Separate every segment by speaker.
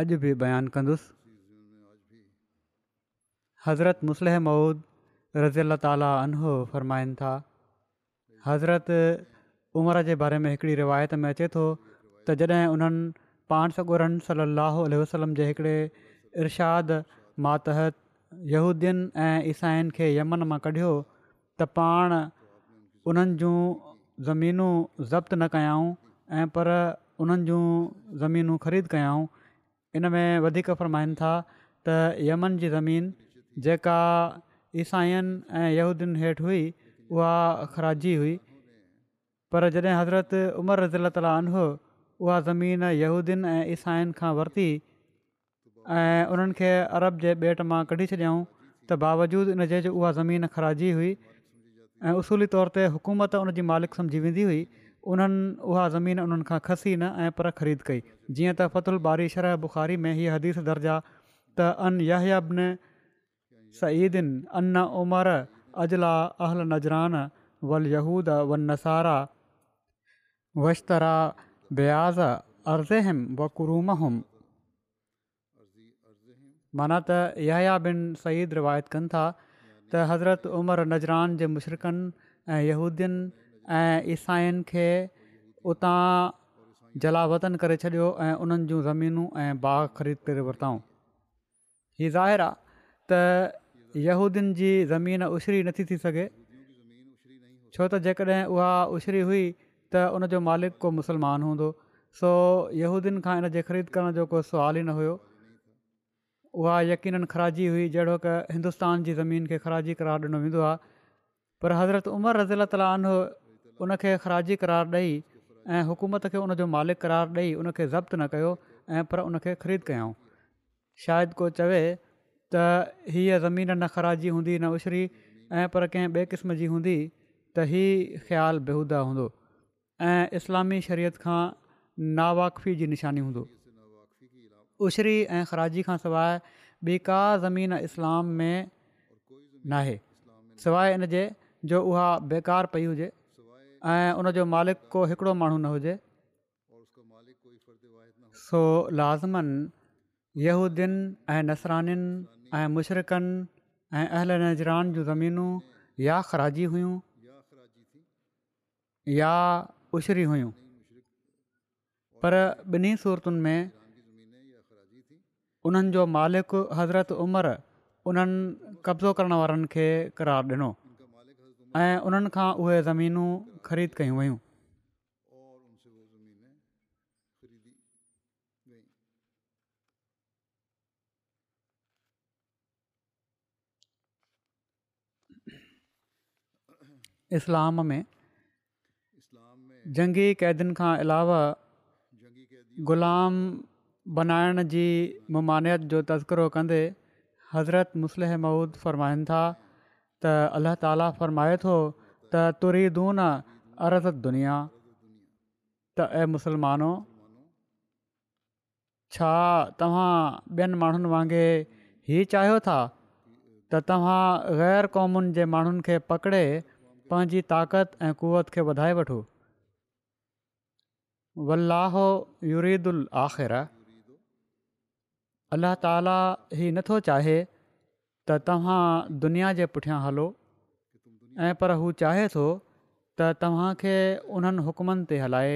Speaker 1: अॼु बि बयानु कंदुसि हज़रत मुसलह मऊद रज़ी अला तालहो फ़रमाइनि था हज़रत उमिरि जे बारे में हिकिड़ी रिवायत में अचे थो त जॾहिं उन्हनि पाण सगुरन सली अलसलम जे हिकिड़े इरशाद मातहत यूदीन ऐं ईसाइनि खे यमन मां कढियो त पाण उन्हनि जूं ज़मीनूं ज़ब्तु न कयाऊं ऐं पर उन्हनि जूं ज़मीनूं ख़रीदु कयऊं इन में वधीक फ़रमाइनि था त यमन जी ज़मीन जेका ईसाईअनि ऐं यहूदीन हेठि हुई उहा ख़राजी हुई पर जॾहिं हज़रत उमर रज़ील ताला हुओ उहा ज़मीन यहूदीन ऐं ईसाइनि खां वरिती ऐं उन्हनि खे अरब जे ॿेट मां कढी छॾियऊं त बावजूदु इनजे उहा ज़मीन ख़राजी हुई ऐं उसूली तौर ते हुकूमत उन मालिक सम्झी वेंदी हुई उन्हनि उहा ज़मीन उन्हनि खां खसी न ऐं पर ख़रीद कई जीअं त फ़तुल बारीशरह बुख़ारी में हीअ हदीस दर्जा त अन याबिन सईदन अन उमर अजला अहल नजरान वल यहूद व नसारा वशतरा बयाज़ अरज़म व क़ुरुम माना त यहयाबिन सईद रिवायत कनि था त हज़रत उमर नजरान जे मुशरक़नि ऐं ऐं ईसाईनि खे उतां जलावतन करे छॾियो ऐं उन्हनि जूं ज़मीनूं ऐं भाग ख़रीद करे वरिताऊं ही ज़ाहिर आहे त यहूदीन जी ज़मीन उछरी नथी थी सघे छो त जेकॾहिं उहा उछरी हुई त उनजो मालिक को मुसलमान हूंदो सो यहूदियुनि खां इनजे ख़रीद करण जो को सुवाल ई न हुयो उहा यकीननि ख़राजी हुई जहिड़ो की हिंदुस्तान जी ज़मीन खे ख़राजी करार ॾिनो वेंदो आहे पर हज़रत उमर रज़ील तालो उनखे ख़राजी करार ॾेई ऐं हुकूमत खे उनजो मालिक करार ॾेई उनखे ज़ब्त न कयो ऐं पर उनखे ख़रीद कयऊं शायदि को चवे त हीअ ज़मीन न ख़राजी हूंदी न उछरी ऐं पर कंहिं ॿिए क़िस्म जी हूंदी त ई ख़्यालु बेहूदा हूंदो ऐं इस्लामी शरीयत खां नावाक़फ़ी जी निशानी हूंदो उछरी ऐं ख़राजी खां सवाइ ॿी का ज़मीन इस्लाम में न आहे इन इनजे जो उहा बेकार पई हुजे ऐं उनजो मालिक को हिकिड़ो माण्हू न हुजे सो लाज़िमनूदियुनि ऐं नसरानि ऐं मुशरकनि ऐं अहिल नज़रान जूं ज़मीनूं या ख़राजी हुयूं पर ॿिन्ही सूरतुनि में उन्हनि जो मालिक हज़रत उमिरि उन्हनि कब्ज़ो करण वारनि खे करार ॾिनो ऐं उन्हनि खां उहे ज़मीनूं ख़रीद कयूं वयूं जंगी कैदियुनि खां अलावा ग़ुलाम बनाइण जी ममानियत जो तज़किरो कंदे हज़रत मुसलिह महुूद फ़रमाइनि था त अल्लाह ताला फरमाए थो त तुरी दून अरज़त दुनिया त ए मुसलमानो छा तव्हां ॿियनि माण्हुनि वांगुरु ई चाहियो था त तव्हां ग़ैर क़ौमुनि जे माण्हुनि खे पकिड़े पंहिंजी ताक़त ऐं कुवत खे वधाए वठो वल्लाहौ युरीदुख अलाह ताला ई नथो चाहे त तव्हां दुनिया जे पुठियां हलो ऐं पर हू चाहे थो त तव्हांखे उन्हनि हुकमनि ते हलाए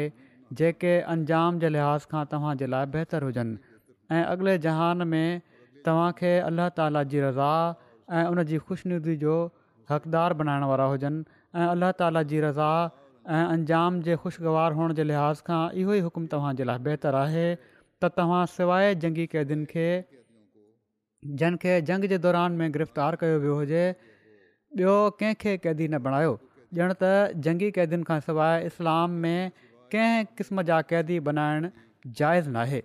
Speaker 1: जेके अंजाम जे लिहाज़ खां तव्हांजे लाइ बहितरु हुजनि ऐं अॻिले जहान में तव्हांखे अल्लाह ताला जी रज़ा ऐं उन जी जो हक़दार बनाइण वारा हुजनि ऐं अल्ला ताला जी रज़ा ऐं अंजाम जे ख़ुशगवार हुअण जे लिहाज़ खां इहो ई हुकुम तव्हांजे लाइ बहितरु आहे त तव्हां सवाइ जंगी क़ैदियुनि खे जंहिंखे जंग जे दौरान में गिरफ़्तार कयो वियो हुजे ॿियो कंहिंखे क़ैदी न बणायो ॼण त जंगी कैदियुनि खां सवाइ इस्लाम में कंहिं क़िस्म जा कैदी बणाइणु जाइज़ नाहे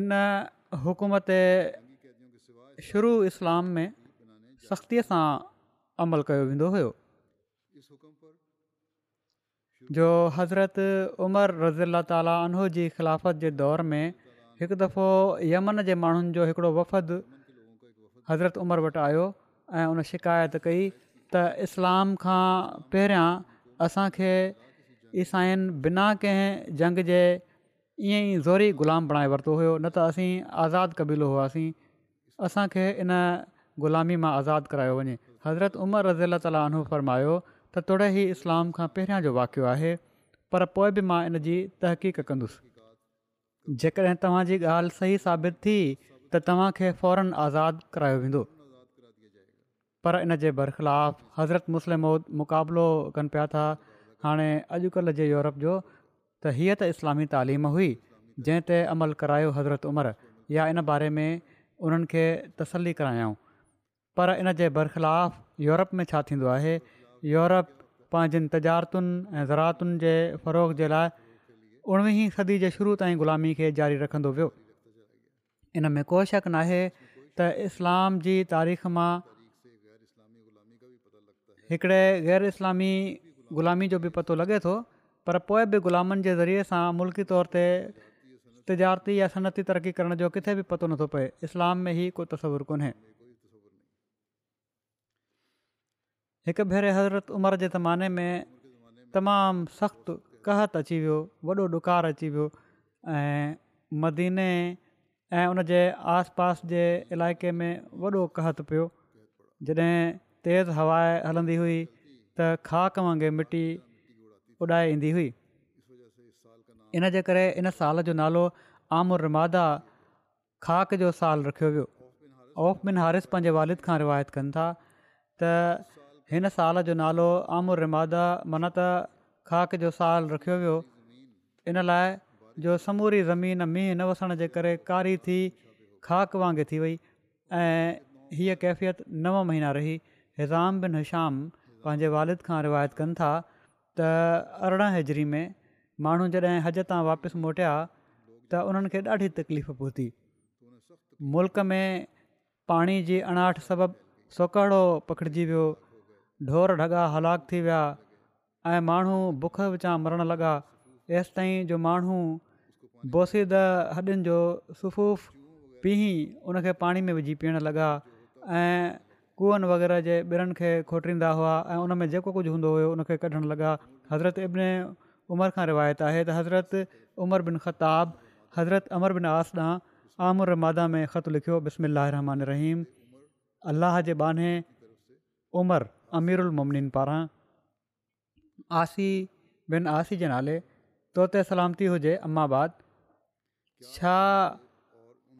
Speaker 1: इन हुकूमत शुरू इस्लाम में सख़्तीअ सां अमल कयो वेंदो हुयो जो हज़रत उमर रज़ीला तालीनो जी ख़िलाफ़त जे दौर में हिकु दफ़ो यमन जे माण्हुनि जो हिकिड़ो वफ़द हज़रत उमिरि वटि आयो ऐं उन शिकायत कई त इस्लाम खां पहिरियां असांखे ईसाइन बिना कंहिं जंग जे ईअं ई ज़ोरी ग़ुलाम बणाए वरितो हुयो न त असीं आज़ादु क़बीलो हुआसीं असांखे इन ग़ुलामी मां आज़ादु करायो वञे हज़रत उमर रज़ीला ताली फरमायो त तोड़े ई इस्लाम खां पहिरियां जो वाक़िअ आहे पर पोइ बि मां इन जी तहक़ीक़ कंदुसि जेकॾहिं तव्हां ॻाल्हि सही साबित थी त तव्हांखे फौरन आज़ादु करायो वेंदो पर इन जे बरख़िलाफ़ु हज़रत मुस्लिम मुक़ाबिलो कनि पिया था हाणे अॼुकल्ह जे यूरोप जो त हीअ त इस्लामी तालीम हुई जंहिं ते अमल करायो हज़रत उमरि या इन बारे में उन्हनि तसली तसल्ली पर इन जे बरख़िलाफ़ यूरोप में छा थींदो आहे यूरोप पंहिंजनि तजारतुनि ऐं ज़रातुनि जे फ़रो़ जे लाइ उणिवीह सदी जे शुरू ताईं ग़ुलामी खे जारी रखंदो वियो इन में को शक न आहे त इस्लाम जी तारीख़ मां हिकिड़े ग़ैर इस्लामी ग़ुलामी जो बि पतो लॻे थो पर पोइ बि ग़ुलामनि जे ज़रिए सां मुल्की तौर ते तजारती या सनती तरक़ी करण जो किथे बि पतो नथो पए इस्लाम में ई को तसवुरु कोन्हे हिकु भेरे हज़रत उमिरि जे ज़माने में तमामु सख़्तु कहत अची वियो वॾो ॾुकारु अची वियो ऐं मदीने ऐं उन जे आसपास जे इलाइक़े में वॾो कहत पियो जॾहिं तेज़ हवा हलंदी हुई त खाक वांगुरु मिटी उॾाए ईंदी हुई इन जे करे इन साल जो नालो रमादा खाक जो साल रखियो वियो ओफ मिन हारिस पंहिंजे वालिद खां रिवायत कनि था त हिन साल जो नालो आमुर रिमादा मन त खाक जो साल रखियो वियो इन लाइ जो समूरी ज़मीन मींहुं न वसण जे करे कारी थी खाक वांगुरु थी वई ऐं हीअ कैफ़ियत नव महीना रही हिज़ाम बिन हिशाम पंहिंजे वालिद खां रिवायत कनि था त अरिड़हं हेजरी में माण्हू जॾहिं हज तां वापसि मोटिया त उन्हनि खे ॾाढी तकलीफ़ पहुती मुल्क में पाणी जी अणाठ सबबि सोकड़ो पकिड़िजी वियो ढोर ढगा हलाकु थी विया ऐं माण्हू बुख विचां मरणु लॻा एसि ताईं जो माण्हू बोसी द हॾियुनि जो सुफ़ुफ पीही उनखे पाणी में विझी पीअण लॻा ऐं कुअनि वग़ैरह जे ॿिड़नि खे खोटरींदा हुआ ऐं उन में जेको कुझु हूंदो हुयो उन खे कढणु लॻा हज़रत इब्न उमिरि खां रिवायत आहे त हज़रत उमर बिन ख़ताबु हज़रत अमर बिन आस ॾांहुं आमुर मादा में ख़तु लिखियो बस्म रहमान रहीम अलाह जे बाने उमिरि अमिर उलमनीन पारां आसी बिन आसी जे नाले तोते सलामती हुजे अम्माबाद छा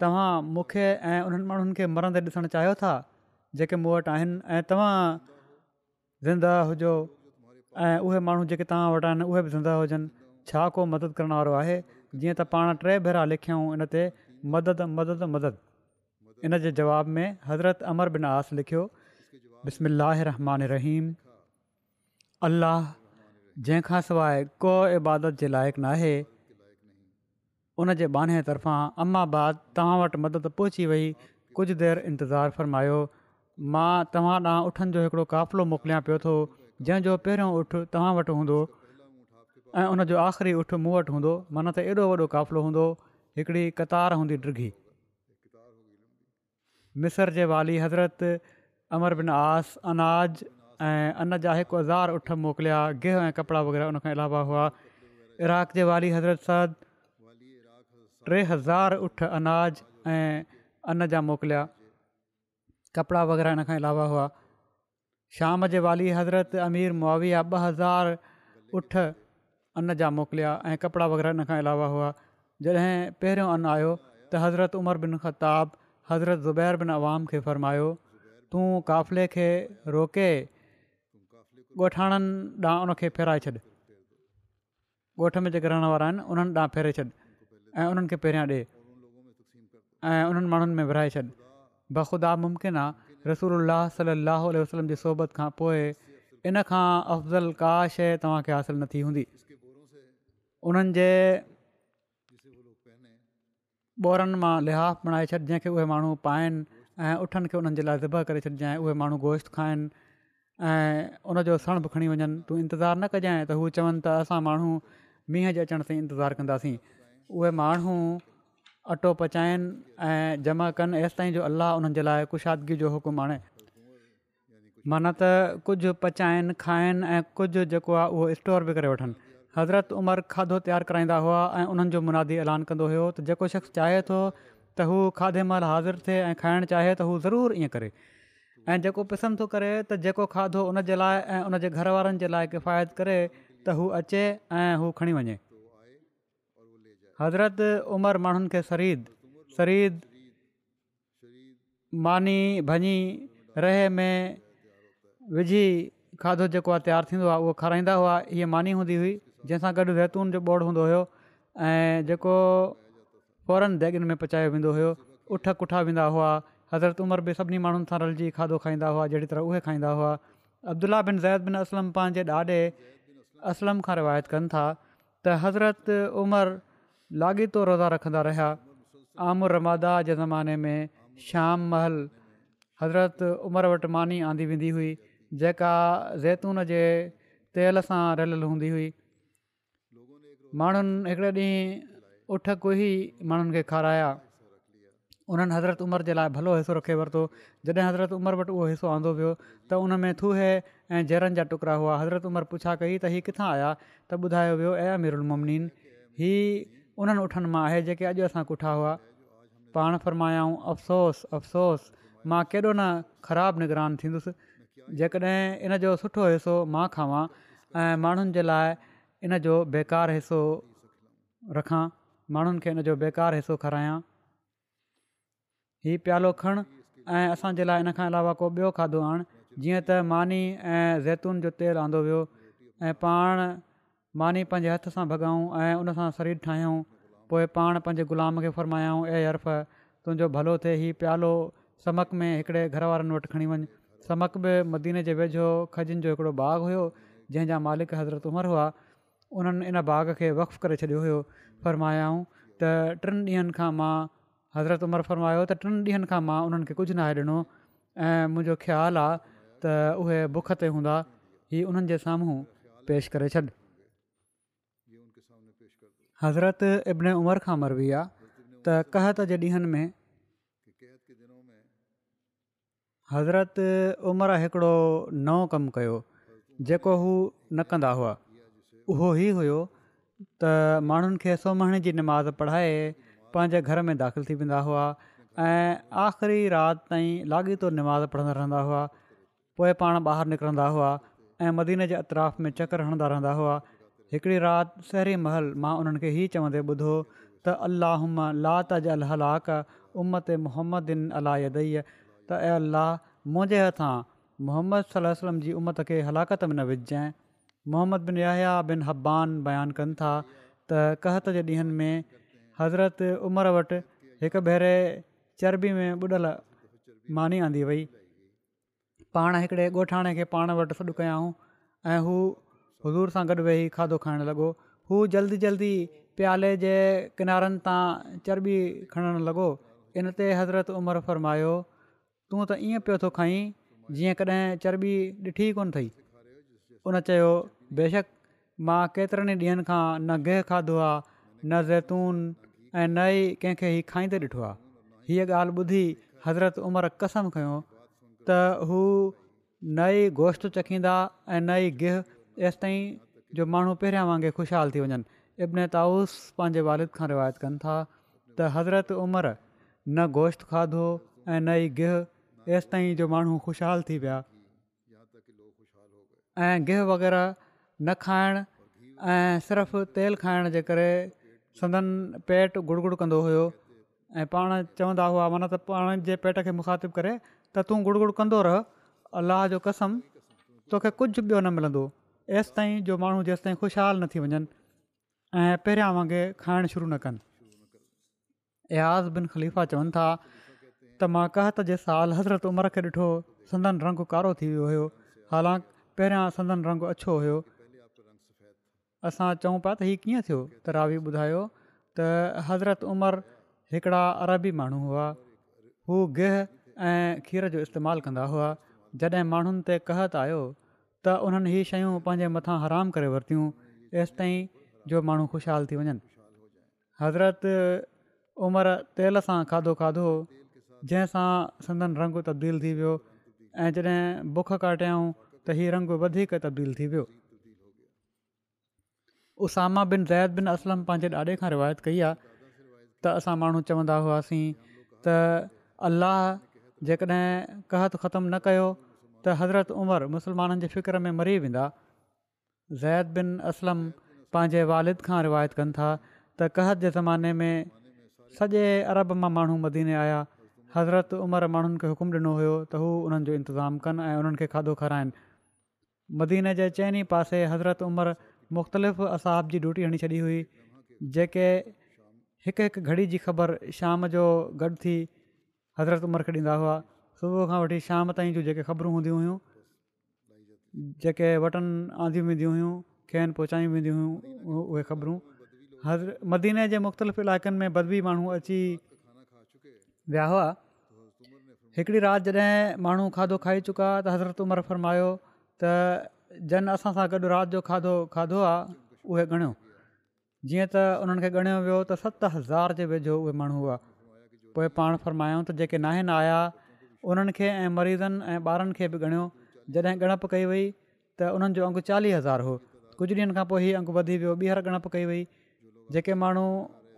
Speaker 1: तव्हां मूंखे ऐं उन्हनि माण्हुनि खे मरंदे ॾिसणु चाहियो था जेके मूं वटि आहिनि ऐं तव्हां ज़िंदा हुजो ऐं उहे माण्हू जेके तव्हां वटि आहिनि उहे बि ज़िंदा हुजनि छा को मदद करण वारो आहे जीअं त पाण टे भेरा लिखियऊं इन ते मदद मदद मदद इन जे जवाब में हज़रत अमर बिन आस लिखियो بسم اللہ الرحمن الرحیم اللہ جن کا سوائے کو عبادت کے لائق نہ ہے ان کے بانے طرفا اما بعد تمام وٹ مدد پہنچی وئی کچھ دیر انتظار فرمایو ماں تمہاں نا اٹھن جو ایکڑو قافلو موکلیا پیو تھو جن جو پہرو اٹھ تمام وٹ ہوندو ان جو آخری اٹھ مو وٹ ہوندو من تے ایڑو وڈو قافلو ہوندو ایکڑی قطار ہوندی ڈرگی مصر جے والی حضرت अमर बिन आस अनाज ऐं अन जा हिकु हज़ार उठु मोकिलिया गेह ऐं कपिड़ा वग़ैरह उनखां अलावा हुआ इराक़ जे वाली हज़रत सदाक टे हज़ार उठ अनाज ऐं अन जा मोकिलिया कपिड़ा वग़ैरह इन खां अलावा हुआ शाम जे वाली हज़रत अमीर मुआविया ॿ हज़ार उठ अन जा मोकिलिया ऐं कपिड़ा वग़ैरह इन खां अलावा हुआ जॾहिं पहिरियों अन आयो त हज़रत उमर बिन हज़रत ज़ुबैर बिन खे तूं काफ़िले खे रोके ॻोठाणनि ॾांहुं उनखे फेराए छॾि ॻोठ में जेके रहण वारा आहिनि उन्हनि ॾांहुं फेरे छॾु ऐं उन्हनि खे पहिरियां ॾिए ऐं उन्हनि माण्हुनि में विरिहाए छॾि बख़ुदा मुमकिन आहे रसूल सली वसलम जी सोहबत खां पोइ इन खां अफ़ज़ल का शइ तव्हांखे हासिलु न थी हूंदी उन्हनि जे ॿोरनि मां लिहाफ़ बणाए छॾ जंहिंखे उहे माण्हू पाइनि ऐं उठनि खे उन्हनि जे लाइ ज़िब करे छॾिजांइ उहे माण्हू गोश्त खाइनि ऐं उनजो सण बि खणी वञनि तूं इंतज़ारु न कजांइ त हू चवनि त असां माण्हू मींहं जे अचण सां ई इंतज़ारु कंदासीं उहे माण्हू अटो पचाइनि ऐं जमा कनि ऐसि ताईं जो अलाह उन्हनि जे लाइ कुशादगी जो हुकुम आणे माना त कुझु पचाइनि खाइनि ऐं कुझु जेको आहे उहो स्टोर बि करे वठनि हज़रत उमरि खाधो तयारु कराईंदा हुआ ऐं उन्हनि जो मुनादी ऐलान कंदो हुयो त जेको शख़्स चाहे थो त हू खाधे महिल हाज़िर थिए ऐं खाइणु चाहे त हू ज़रूरु ईअं करे ऐं जेको पिसंदि थो करे त जेको खाधो उन जे लाइ ऐं उन जे घर वारनि जे लाइ किफ़ायत करे त हू अचे ऐं हू खणी वञे हज़रत उमिरि माण्हुनि खे शरीदु मानी भञी रहे में विझी खाधो जेको आहे तयारु थींदो आहे उहो खाराईंदा हुआ इहा मानी हूंदी हुई जंहिंसां गॾु ज़ैतून जो हूंदो हुयो ऐं फौरन देगुनि में पचायो वेंदो हुयो उठ कुठा वेंदा हुआ हज़रत उमिरि बि सभिनी माण्हुनि सां रलिजी खाधो खाईंदा हुआ जहिड़ी तरह उहे खाईंदा हुआ अब्दुला बिन ज़ैद बिन असलम पंहिंजे ॾाॾे असलम खां रिवायत कनि था त हज़रत उमिरि लाॻीतो रोज़ा रखंदा रहिया आमु रमादा जे ज़माने में श्याम महल हज़रत उमिरि वटि मानी आंदी वेंदी हुई जेका ज़ैतून जे तेल सां रलियलु हूंदी हुई माण्हुनि हिकिड़े ॾींहुं उठ को ई माण्हुनि खे खाराया उन्हनि हज़रत उमिरि जे लाइ भलो हिसो रखे वरितो जॾहिं हज़रत उमिरि वटि उहो हिसो आंदो वियो त उन में थूहे ऐं जहरनि जा टुकड़ा हुआ हज़रत उमिरि पुछा कई त हीअ किथां आया त ॿुधायो वियो अया मीरुलमनीन ही उन्हनि उठनि मां आहे जेके अॼु असां कुठा हुआ पाण फ़रमायाऊं अफ़सोस अफ़सोस मां केॾो न ख़राबु निगरान थींदुसि जेकॾहिं इन जो सुठो हिसो मां खावां ऐं माण्हुनि जे लाइ इन जो बेकारि हिसो रखां माण्हुनि खे इन जो बेकार हिसो खारायां हीउ प्यालो खण ऐं असांजे लाइ इन खां अलावा को ॿियो खाधो आण जीअं त मानी ऐं ज़ैतून जो तेलु आंदो वियो ऐं पाण मानी पंहिंजे हथ सां भॻऊं ऐं उनसां शरीर ठाहियूं पोइ पाण पंहिंजे गुलाम खे फ़रमायाऊं ए अर्फ़ तुंहिंजो भलो थे हीउ प्यालो समक में हिकिड़े घर वारनि वटि खणी वञु समक बि मदीने जे वेझो खजिनि जो हिकिड़ो बाग़ हुयो जंहिंजा मालिक हज़रत उमरि हुआ उन्हनि इन बाग़ खे वक़ु करे छॾियो हुयो फरमायाऊं त टिनि ॾींहनि खां मां हज़रत उमिरि फरमायो त टिनि ॾींहनि खां मां उन्हनि खे कुझु न आहे ॾिनो ऐं मुंहिंजो ख़्यालु आहे त उहे बुख ते हूंदा ई उन्हनि जे साम्हूं पेशि करे छॾ हज़रत इब्न उमर खां मरबी आहे त कहत जे ॾींहंनि में हज़रत उमिरि हिकिड़ो नओं कमु कयो जेको हू न कंदा हुआ उहो ई त माण्हुनि खे सोमणी जी निमाज़ पढ़ाए पंहिंजे घर में दाख़िलु थी वेंदा हुआ ऐं आख़िरी राति ताईं लाॻीतो निमाज़ पढ़ंदा रहंदा हुआ पोइ पाण ॿाहिरि निकिरंदा हुआ ऐं मदीने जे अतराफ़ में चकर हणंदा रहंदा हुआ हिकिड़ी राति सहरी महल मां उन्हनि खे हीअ चवंदे ॿुधो त अल्लाह हुम ला तज अलहलाक उमत मुहम्मद दिन अल त ऐं अल्लाह मुंहिंजे हथां मुहम्मद सलम जी उम्मत खे हलाकत में न विझजांइ मोहम्मद बिन या बिन हब्बान बयानु कनि था त कहत जे ॾींहंनि में हज़रत उमिरि वटि हिकु भेरे चर्बी में बुॾल मानी आंदी वई पाण हिकिड़े ॻोठाणे खे पाण वटि सॾु कयाऊं ऐं हू हज़ूर सां गॾु वेही खाधो खाइणु लॻो हू जल्दी जल्दी प्याले जे किनारनि तां चर्बी खणणु लॻो इन ते हज़रत उमिरि फरमायो तूं त ईअं पियो थो खाईं जीअं कॾहिं चर्बी ॾिठी कोन अथई उन चयो बेशक मां केतिरनि ॾींहंनि खां न गिहु खाधो आहे न ज़ैतून ऐं न ई कंहिंखे ई खाईंदे ॾिठो आहे हीअ ॻाल्हि ॿुधी हज़रत उमिरि कसम खयो त हू नई गोश्त चखींदा ऐं नई गिहु तेंसि ताईं जो माण्हू पहिरियां वांगुरु ख़ुशहाल थी वञनि इब्न ताउस पंहिंजे वारिद खां रिवायत कनि था त हज़रत उमिरि न गोश्त खाधो ऐं नई गिहु तसि ताईं जो माण्हू ख़ुशहाल थी वग़ैरह न खाइण ऐं सिर्फ़ु तेल खाइण जे करे संदन पेट गुड़गुड़ कंदो हुयो ऐं पाण चवंदा हुआ माना त पाण जे पेट खे मुखातिबु करे त तू गुड़गुड़ कंदो रह अलाह जो कसम तोखे कुझु ॿियो न मिलंदो तेसि ताईं जो माण्हू जेसिताईं ख़ुशहालु न थी वञनि ऐं पहिरियां वांगुरु खाइण शुरू न कनि एयाज़ बिन खलीफ़ा चवनि था त मां कहत जेसि साल हज़रत उमिरि खे ॾिठो संदन रंग कारो थी वियो हुयो हालांकि पहिरियां संदन रंगु अछो हुयो असां चऊं पिया त हीउ कीअं थियो त रावी ॿुधायो त हज़रत उमिरि हिकिड़ा अरबी माण्हू हुआ हू गेह ऐं खीर जो इस्तेमालु कंदा हुआ जॾहिं माण्हुनि ते क़हत आयो त उन्हनि हीअ शयूं पंहिंजे मथां हराम करे वरितियूं तेसि जो माण्हू ख़ुशहाल थी वञनि हज़रत उमिरि तेल सां खाधो खाधो जंहिंसां संदन रंग तब्दील थी वियो ऐं जॾहिं बुख कटियाऊं त हीउ रंग वधीक तब्दील थी वियो उसामा बिन ज़ैद बिन असलम पंहिंजे ॾाॾे खां रिवायत कई आहे त असां माण्हू चवंदा हुआसीं त अल्लाह जेकॾहिं कहत ख़तमु न कयो त हज़रत उमिरि मुस्लमाननि जे फ़िक्र में मरी वेंदा ज़ैद बिन असलम पंहिंजे वालिद खां रिवायत कनि था त कहत जे ज़माने में सॼे अरब मां माण्हू मदीने आया हज़रत उमिरि माण्हुनि खे हुकुम ॾिनो हुयो त हू उन्हनि जो इंतिज़ामु कनि ऐं उन्हनि खे खाधो खाराइनि मदीने जे चइनि पासे हज़रत उमिरि मुख़्तलिफ़ असाब जी ड्यूटी हणी छॾी हुई जेके हिकु हिकु घड़ी जी ख़बर शाम जो गॾु थी हज़रत उमिरि खे ॾींदा हुआ सुबुह खां वठी शाम ताईं जूं जेके ख़बरूं हूंदियूं हुयूं जेके वटन आंदियूं वेंदियूं हुयूं खेनि पहुचायूं वेंदी हुयूं उहे ख़बरूं हज़र मदीने जे मुख़्तलिफ़ इलाइक़नि में बदबी माण्हू अची विया हुआ हिकिड़ी राति जॾहिं माण्हू खाधो खाई चुका त हज़रत उमिरि फरमायो त जन असां सां गॾु राति जो खाधो खाधो आहे उहे ॻणियो जीअं त उन्हनि खे ॻणियो वियो त सत हज़ार जे वेझो उहे माण्हू हुआ पोइ पाण फ़रमायाऊं त जेके न आया उन्हनि खे ऐं मरीज़नि ऐं ॿारनि खे बि ॻणियो जॾहिं गणप कई वई त उन्हनि जो अघु चालीह हज़ार हो कुझु ॾींहनि खां पोइ ई वधी वियो ॿीहर ॻणप कई वई जेके माण्हू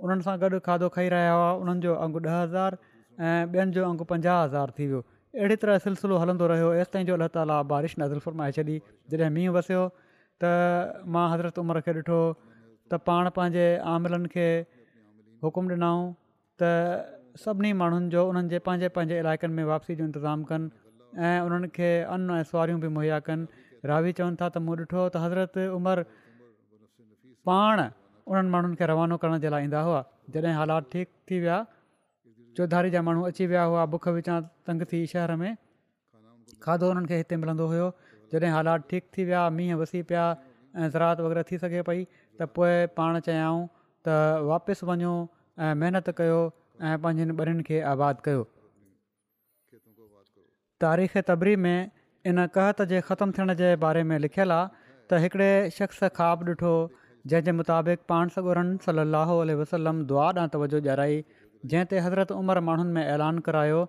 Speaker 1: उन्हनि सां गॾु खाधो खाई रहिया हुआ उन्हनि जो हज़ार ऐं ॿियनि जो अंगु हज़ार थी वियो अहिड़ी तरह सिलसिलो हलंदो रहियो हेसि ताईं जो अलाह ताला बारिश नज़र ज़माए छॾी जॾहिं मींहुं वसियो त मां हज़रत उमिरि खे ॾिठो त पाण पंहिंजे आमिलनि खे हुकुम ॾिनऊं त सभिनी माण्हुनि जो उन्हनि जे पंहिंजे पंहिंजे इलाइक़नि में वापसी जो इंतिज़ामु कनि ऐं उन्हनि खे अनु ऐं सुवारियूं बि मुहैया कनि रावी चवनि था त मूं ॾिठो त हज़रत उमिरि पाण उन्हनि माण्हुनि खे रवानो करण जे लाइ ईंदा हुआ जॾहिं हालात ठीक थी विया चौधारी जा माण्हू अची विया हुआ बुख विचां तंग थी शहर में खाधो उन्हनि खे हिते मिलंदो हुयो जॾहिं हालात ठीक थी विया मींहुं वसी पिया ऐं ज़रात वग़ैरह थी सघे पई त पोइ पाण चयाऊं त वापसि वञो ऐं महिनत कयो ऐं पंहिंजनि ॿियनि खे आबादु कयो तारीख़ तबरी में इन क़हत जे ख़तमु थियण जे बारे में लिखियलु आहे त हिकिड़े शख़्स ख्वाबु ॾिठो जंहिंजे मुताबिक़ पाण सॻुरनि सलाहु वसलम दुआ ॾांहुं तवजो ॼाराई जंहिं ते हज़रत उमर माण्हुनि में ऐलान करायो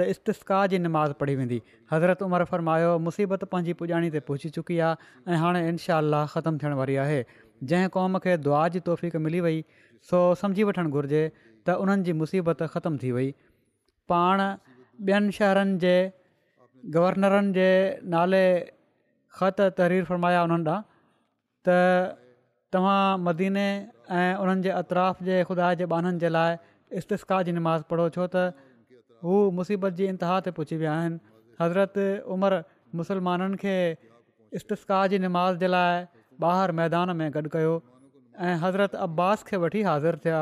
Speaker 1: त इस्तकाह जी निमाज़ पढ़ी वेंदी हज़रत उमर फ़रमायो मुसीबत पंहिंजी पुॼाणी ते पहुची चुकी आहे ऐं हाणे इनशा ख़तमु थियण वारी आहे जंहिं क़ौम खे दुआ जी तौफ़ मिली वई सो सम्झी वठणु घुरिजे त उन्हनि मुसीबत ख़तमु थी वई पाण ॿियनि शहरनि जे गवर्नरनि जे नाले ख़त तहरीर फ़रमाया उन्हनि त तव्हां मदीने ऐं उन्हनि अतराफ़ जे ख़ुदा जे बाननि जे लाइ इस्तकाह जी निमाज़ पढ़ो छो त हू मुसीबत जी इंतिहा ते पुछी विया आहिनि हज़रत उमिरि मुस्लमाननि खे इष्तश्काह जी निमाज़ जे लाइ ॿाहिरि मैदान में गॾु कयो ऐं हज़रत अब्बास खे वठी हाज़िर थिया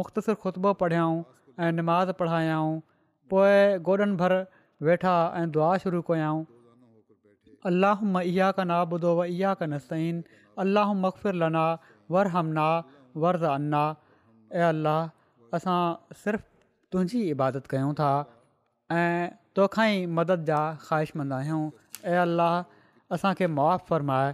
Speaker 1: मुख़्तसिर ख़ुतबो पढ़ियाऊं ऐं निमाज़ पढ़ायाऊं بھر गोॾनि भर वेठा ऐं दुआ शुरू कयाऊं अलाह इहा कना ॿुधो व इहा क नस्तीन अलाह मक़फ़रला वर हमना ऐं अल्लाह असां सिर्फ़ु तुंहिंजी इबादत कयूं था ऐं तोखा ई मदद जा ख़्वाहिशमंद आहियूं ऐं अलाह असांखे मुआु फरमाए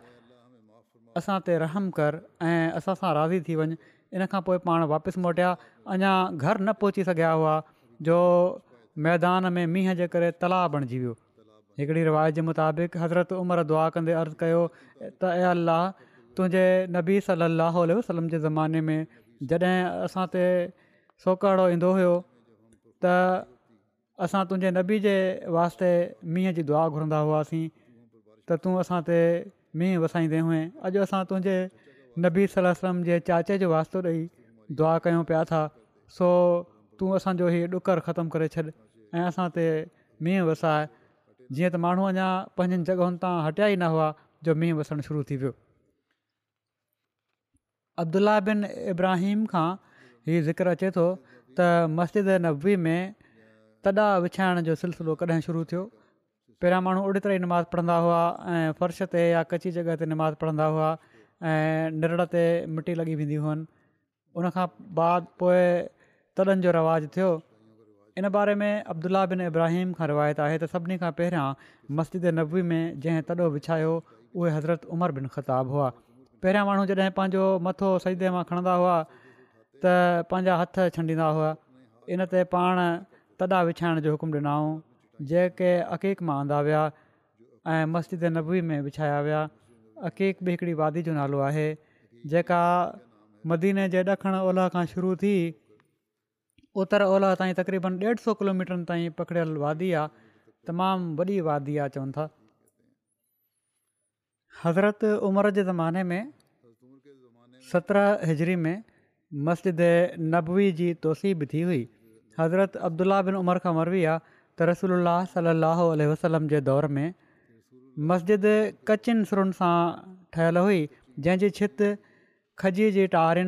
Speaker 1: असां ते रहम कर ऐं असां सां राज़ी थी वञु इन खां पोइ पाण वापसि मोटिया अञा घर न पहुची सघिया हुआ जो मैदान में मींहं जे करे तलाउ बणिजी वियो हिकिड़ी रिवायत जे मुताबिक़ हज़रत उमरु दुआ कंदे अर्ज़ु कयो त ऐं अलाह तुंहिंजे नबी सली अलाह वसलम जे ज़माने में जॾहिं असां सोकड़ो ईंदो हुयो त असां तुंहिंजे नबी जे वास्ते मींहं जी दुआ घुरंदा हुआसीं त तूं असांते मींहुं वसाईंदे हुअईं अॼु असां तुंहिंजे नबी सलम जे चाचे जो वास्तो ॾेई दुआ कयूं पिया था सो तूं असांजो हीउ ॾुकरु ख़तमु करे छॾ ऐं मींहुं वसाए जीअं त माण्हू अञा पंहिंजनि जॻहियुनि तां हटिया ई न हुआ जो मींहुं वसणु शुरू थी वियो अब्दुल्ला बिन इब्राहिम खां हीअ ज़िक्र अचे थो त मस्जिद नबवी में तॾा विछाइण जो सिलसिलो कॾहिं शुरू थियो पहिरियां माण्हू ओड़ी तरह नमाज़ पढ़ंदा हुआ ऐं फ़र्श ते या कची जॻह ते नमाज़ पढ़ंदा हुआ ऐं निरड़ ते मिटी लॻी वेंदी हुअनि उनखां बाद पोएं तॾनि जो रिवाज़ु थियो इन बारे में अब्दुला बिन इब्राहिम खां रिवायत आहे त सभिनी खां पहिरियां मस्जिद नबवी में जंहिं तॾो विछायो उहे हज़रत उमर बिन ख़ताबु हुआ पहिरियां माण्हू जॾहिं पंहिंजो मथो सईदे मां खणंदा हुआ त पंहिंजा हथ छॾींदा हुआ इन ते पाण तॾा विछाइण जो हुकुम ॾिना हुओ जेके अकीक़ मां आंदा विया ऐं मस्जिद नबवी में विछाया विया अक़ीक़ बि हिकिड़ी वादी जो नालो आहे जेका मदीने जे ॾखण ओलह खां शुरू थी उत्तर ओलह ताईं तक़रीबन ॾेढ सौ किलोमीटर ताईं पकड़ियल वादी आहे तमामु वॾी वादी आहे चवनि था हज़रत उमिरि जे ज़माने में सत्रहं हिजरी में मस्जिद नबवी जी तोसी बि थी हुई हज़रत अब्दुला बिन उमर खां मरबी आहे त रसूल सलाहु वसलम जे दौर में मस्जिद कचिन सुरुनि सां ठहियलु हुई जंहिंजी छित खजी जे टियुनि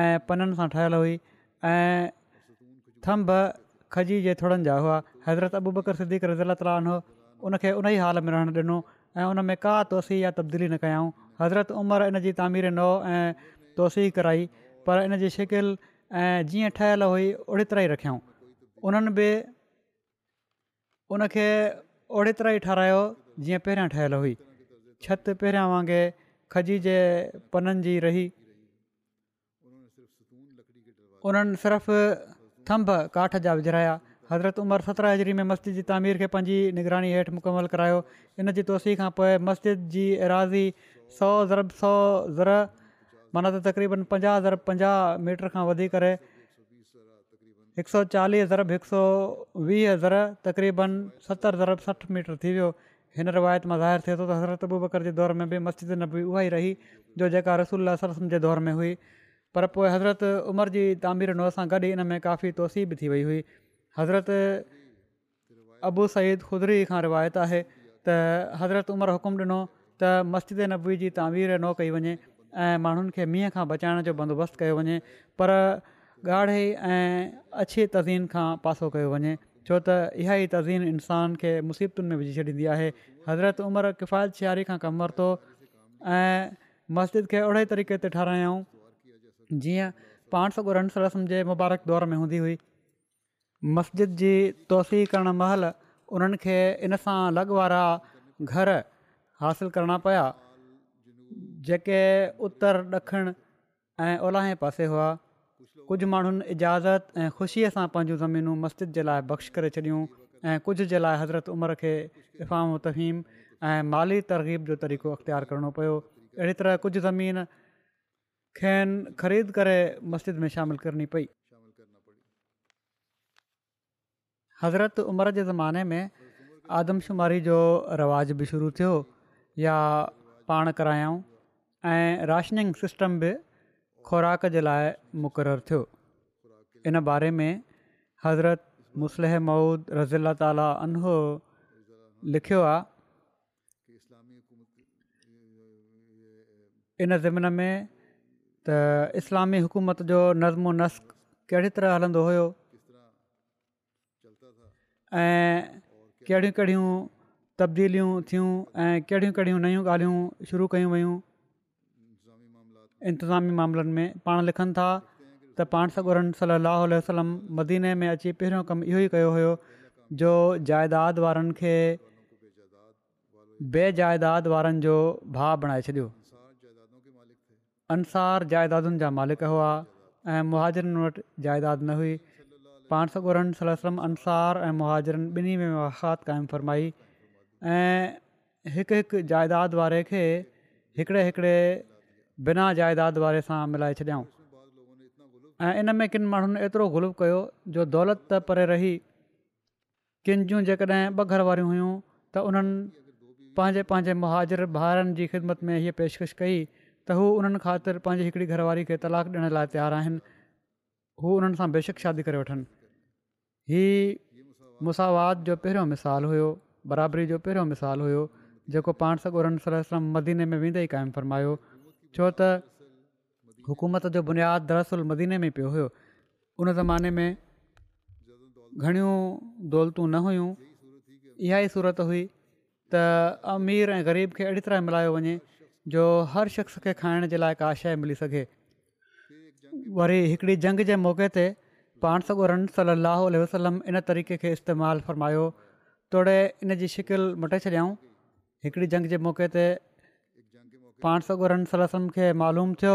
Speaker 1: ऐं पननि सां ठहियलु हुई ऐं थम्भ खजी जे थोरनि जा हुआ हज़रत अबू बकर सिद्दीक करे ज़ला तालो उनखे उन ई हाल में रहणु ॾिनो ऐं उन में का तोसी या तब्दीली न कयऊं हज़रत उमिरि इन जी तामीर नओ ऐं तोसी कराई पर इन जी शिकिल ऐं जीअं ठहियलु हुई ओड़ी तरह ई रखियऊं उन्हनि बि उनखे ओड़ी तरह ई ठारायो जीअं पहिरियां ठहियलु हुई छित पहिरियां वांगुरु खजी जे पननि जी रही उन्हनि सिर्फ़ु थम्भ काठ जा विझराया हज़रत उमरि सत्रहं हज़री में मस्जिद जी तामीर खे पंहिंजी निगरानी हेठि मुकमलु करायो इन जी तुसी खां पोइ मस्जिद जी एराज़ी सौ ज़रब सौ ज़र माना त तक़रीबन पंजाह हज़र पंजाह मीटर खां वधी करे हिकु सौ चालीह हज़र बि हिकु सौ वीह हज़र तक़रीबन सतरि अरब सठि मीटर थी वियो हिन रिवायत मां ज़ाहिर थिए थो त हज़रत अबू बकर जे दौर में बि मस्जिद नबी उहा ई रही जो जेका रसूल सरसम जे दौर में हुई पर पोइ हज़रत उमिरि जी तामीर नओं सां गॾु इन में काफ़ी तोसी बि थी वई हुई हज़रत अबू सईद खुदरी खां रिवायत आहे त हज़रत उमर हुकुम ॾिनो त मस्जिद नबी जी तामीर नो कई वञे ऐं माण्हुनि खे मींहं खां बचाइण जो बंदोबस्तु कयो वञे पर ॻाढ़े ऐं अछी तज़ीन खां पासो कयो वञे छो त इहा ई तज़ीम इंसान खे मुसीबतुनि में विझी छॾींदी आहे हज़रत उमिरि किफ़ायत शयारी खां कमु वरितो ऐं मस्जिद खे ओड़े तरीक़े ते ठारायऊं जीअं पाण सौ रनस रस्म जे मुबारक दौर में हूंदी हुई मस्जिद जी तोसी करणु महिल उन्हनि खे इन सां लॻ वारा घर हासिलु करणा पिया जेके उत्तर ॾखिण ऐं ओला पासे हुआ कुझु माण्हुनि इजाज़त ऐं ख़ुशीअ सां पंहिंजूं ज़मीनूं मस्जिद जे लाइ बख़्श करे छॾियूं ऐं कुझु जे लाइ हज़रत उमिरि खे इफ़ाम तफ़ीम ऐं माली तरगीब जो तरीक़ो अख़्तियारु करिणो पियो अहिड़ी तरह कुझु ज़मीन खेनि ख़रीद करे मस्जिद में शामिलु करणी पई हज़रत उमिरि जे ज़माने में आदमशुमारी जो रिवाज़ बि शुरू थियो या पाण करायऊं ऐं राशनिंग सिस्टम बि खुराक जे लाइ मुक़ररु थियो इन बारे में हज़रत मुसलह मऊद रज़ीला ताला अनो लिखियो आहे इन ज़िम में त इस्लामी हुकूमत जो नज़्म नस्क कहिड़ी तरह हलंदो हुयो ऐं कहिड़ियूं कहिड़ियूं तबदीलियूं थियूं ऐं कहिड़ियूं कहिड़ियूं नयूं ॻाल्हियूं शुरू कयूं वयूं इंतिज़ामी मामलनि में पाण लिखनि था त पाण सगोरन सली अलाह वलम मदीने में अची पहिरियों कमु इहो ई कयो हुयो जो जाइदाद वारनि खे बेजाइदा वारनि जो भाउ बणाए छॾियो अंसार जाइदादुनि जा मालिक हुआ ऐं मुहाजरनि वटि जाइदाद न हुई पाण अंसार ऐं मुहाजरनि ॿिन्ही में वाक़ात क़ाइमु फरमाई ऐं हिकु हिकु जाइदाद वारे खे हिकिड़े हिकिड़े बिना जाइदाद वारे सां मिलाए छॾियाऊं ऐं इन में किनि माण्हुनि एतिरो गुल कयो जो दौलत त परे रही किनि जूं जेकॾहिं ॿ घरवारियूं हुयूं त उन्हनि पंहिंजे पंहिंजे मुहाजर भाउरनि जी ख़िदमत में हीअ पेशकश कई त हू उन्हनि ख़ातिर पंहिंजी हिकिड़ी घरवारी खे तलाकु ॾियण लाइ तयारु आहिनि हू उन्हनि सां बेशक शादी करे वठनि ही मुसावात जो पहिरियों मिसालु हुयो बराबरी जो पहिरियों मिसालु हुयो जेको पाण सॻोरनि सर मदीने में वेंदे ई क़ाइमु फ़रमायो छो त हुकूमत जो बुनियादु दरस मदीने में पियो हुयो उन ज़माने में घणियूं दौलतूं न हुयूं इहा ई सूरत हुई त अमीर ऐं ग़रीब खे अहिड़ी तरह मिलायो वञे जो हर शख़्स खे खाइण जे लाइ का शइ मिली सघे वरी हिकिड़ी जंग जे मौके ते पाण सॻुरनि सलाहु वसलम इन तरीक़े खे इस्तेमालु फ़रमायो तोड़े इन जी शिकिल मटे छॾियाऊं हिकिड़ी जंग जे मौके ते पाण सलसम खे मालूम थियो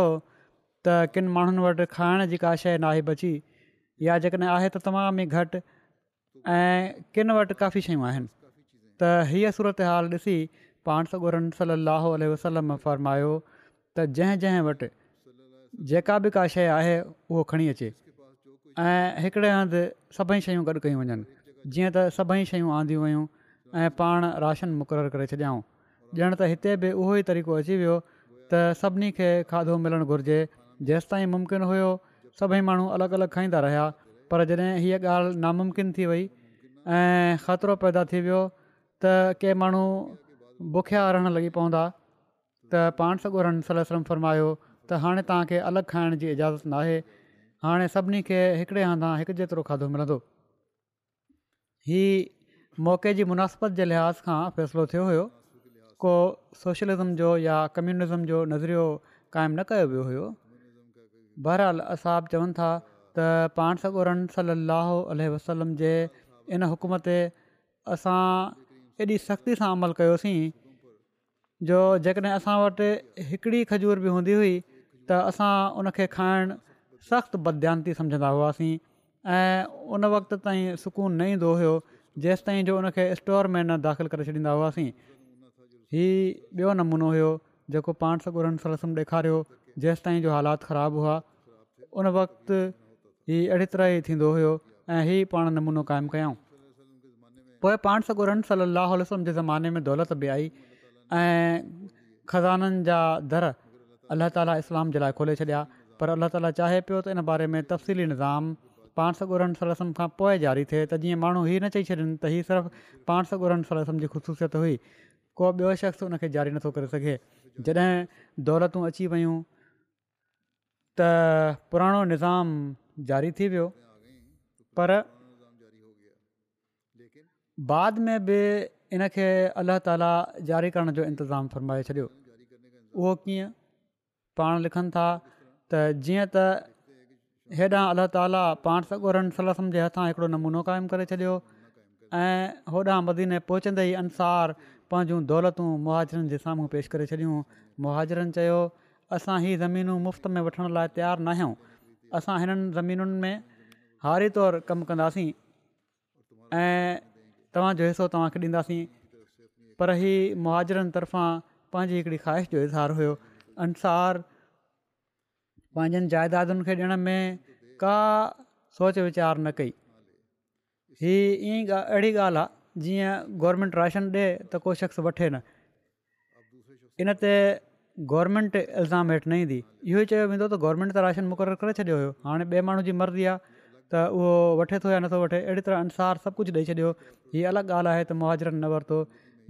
Speaker 1: त किन माण्हुनि वटि खाइण जी का शइ नाहे बची या जेकॾहिं आहे त तमामु ई घटि ऐं किनि वटि काफ़ी शयूं आहिनि त हीअ सूरत हाल ॾिसी पाण सोगोर सलाहु वसलम फरमायो त जंहिं जंहिं वटि जेका बि का शइ आहे उहो खणी अचे ऐं हिकिड़े हंधि सभई शयूं गॾु कयूं वञनि जीअं त सभई शयूं आंदियूं वियूं ऐं पाण राशन मुक़ररु करे छॾियाऊं ॼण त हिते बि उहो ई तरीक़ो अची वियो त सभिनी खे खाधो मिलणु घुरिजे जेसिताईं मुम्किन हुयो सभई माण्हू अलॻि अलॻि खाईंदा रहिया पर जॾहिं हीअ ॻाल्हि नामुमकिन थी वई ऐं ख़तरो पैदा थी वियो त के माण्हू बुखिया रहण लॻी पवंदा त पाण सॻो रहनि फरमायो त हाणे तव्हांखे अलॻि खाइण जी इजाज़त न हाणे सभिनी खे हिकिड़े हंधि हिकु जेतिरो खाधो मिलंदो हीअ मौक़े जी मुनासिबत जे लिहाज़ खां फ़ैसिलो थियो हुयो को सोशलिज़म जो या कम्यूनिज़म जो नज़रियो क़ाइमु न कयो वियो हुयो बहरहाल असाब बि चवनि था त पाण सकोरन सली लह वसलम जे इन हुकम ते असां एॾी सख़्ती सां अमल कयोसीं जो जेकॾहिं असां वटि हिकिड़ी खजूर बि हूंदी हुई त असां उनखे खाइणु सख़्तु बद्यानती सम्झंदा हुआसीं ऐं उन वक़्त ताईं सुकून न ईंदो हुयो जेसि जो उन स्टोर में न दाख़िल करे छॾींदा हुआसीं हीअ ॿियो नमूनो हुयो जेको पाण सॻु सलसम ॾेखारियो जेसिताईं जो हालात ख़राबु हुआ उन वक़्तु हीअ अहिड़ी तरह ई थींदो हुयो ऐं हीअ पाण नमूनो क़ाइमु कयऊं पोइ पाण सॻु सलाहु हल जे ज़माने में दौलत बि आई ऐं ख़ज़ाननि जा दर अलाह ताला इस्लाम जे लाइ खोले छॾिया पर अलाह ताला चाहे पियो त इन बारे में तफ़सीली निज़ाम पाण सॻुर सलसम खां पोइ जारी थिए त जीअं माण्हू हीअ न चई छॾियनि त हीअ सिर्फ़ु पाण सॻु सलसम जी ख़ुशूसियत हुई को ॿियो शख़्स हुन जारी नथो करे सघे जॾहिं दौलतूं अची वियूं त पुराणो निज़ाम ज़ारी थी वियो पर बाद में बि इन खे अलाह ताला ज़ारी करण जो इंतिज़ामु फ़रमाए छॾियो उहो कीअं पाण लिखनि था त जीअं त हेॾां अलाह ताला पाण सगुरनि सलसम जे हथां हिकिड़ो नमूनो क़ाइमु करे छॾियो ऐं होॾां मदीने पहुचंदे ई अंसार पंहिंजूं दौलतूं मुहाजरनि जे साम्हूं पेश करे छॾियूं मुहाजरनि चयो असां हीअ ज़मीनूं मुफ़्त में वठण लाइ तयारु न आहियूं असां हिननि ज़मीनुनि में हारी तौरु कमु कंदासीं ऐं तव्हांजो हिसो तव्हांखे ॾींदासीं पर हीअ मुहाजरनि तर्फ़ां पंहिंजी हिकड़ी ख़्वाहिश जो इज़हार हुयो अंसार पंहिंजनि जाइदादुनि खे ॾियण में का सोच विचारु न कई हीअ ईअं ई अहिड़ी ॻाल्हि आहे जीअं गवरमेंट राशन ॾिए त को शख़्स वठे न इन ते इल्ज़ाम हेठि न ईंदी इहो ई चयो वेंदो त त राशन मुक़ररु करे छॾियो हुयो हाणे ॿिए माण्हू जी मर्ज़ी आहे त उहो वठे थो या नथो वठे अहिड़ी तरह अंसार सभु कुझु ॾेई छॾियो हीअ अलॻि ॻाल्हि आहे त मुहाजिरनि न वरितो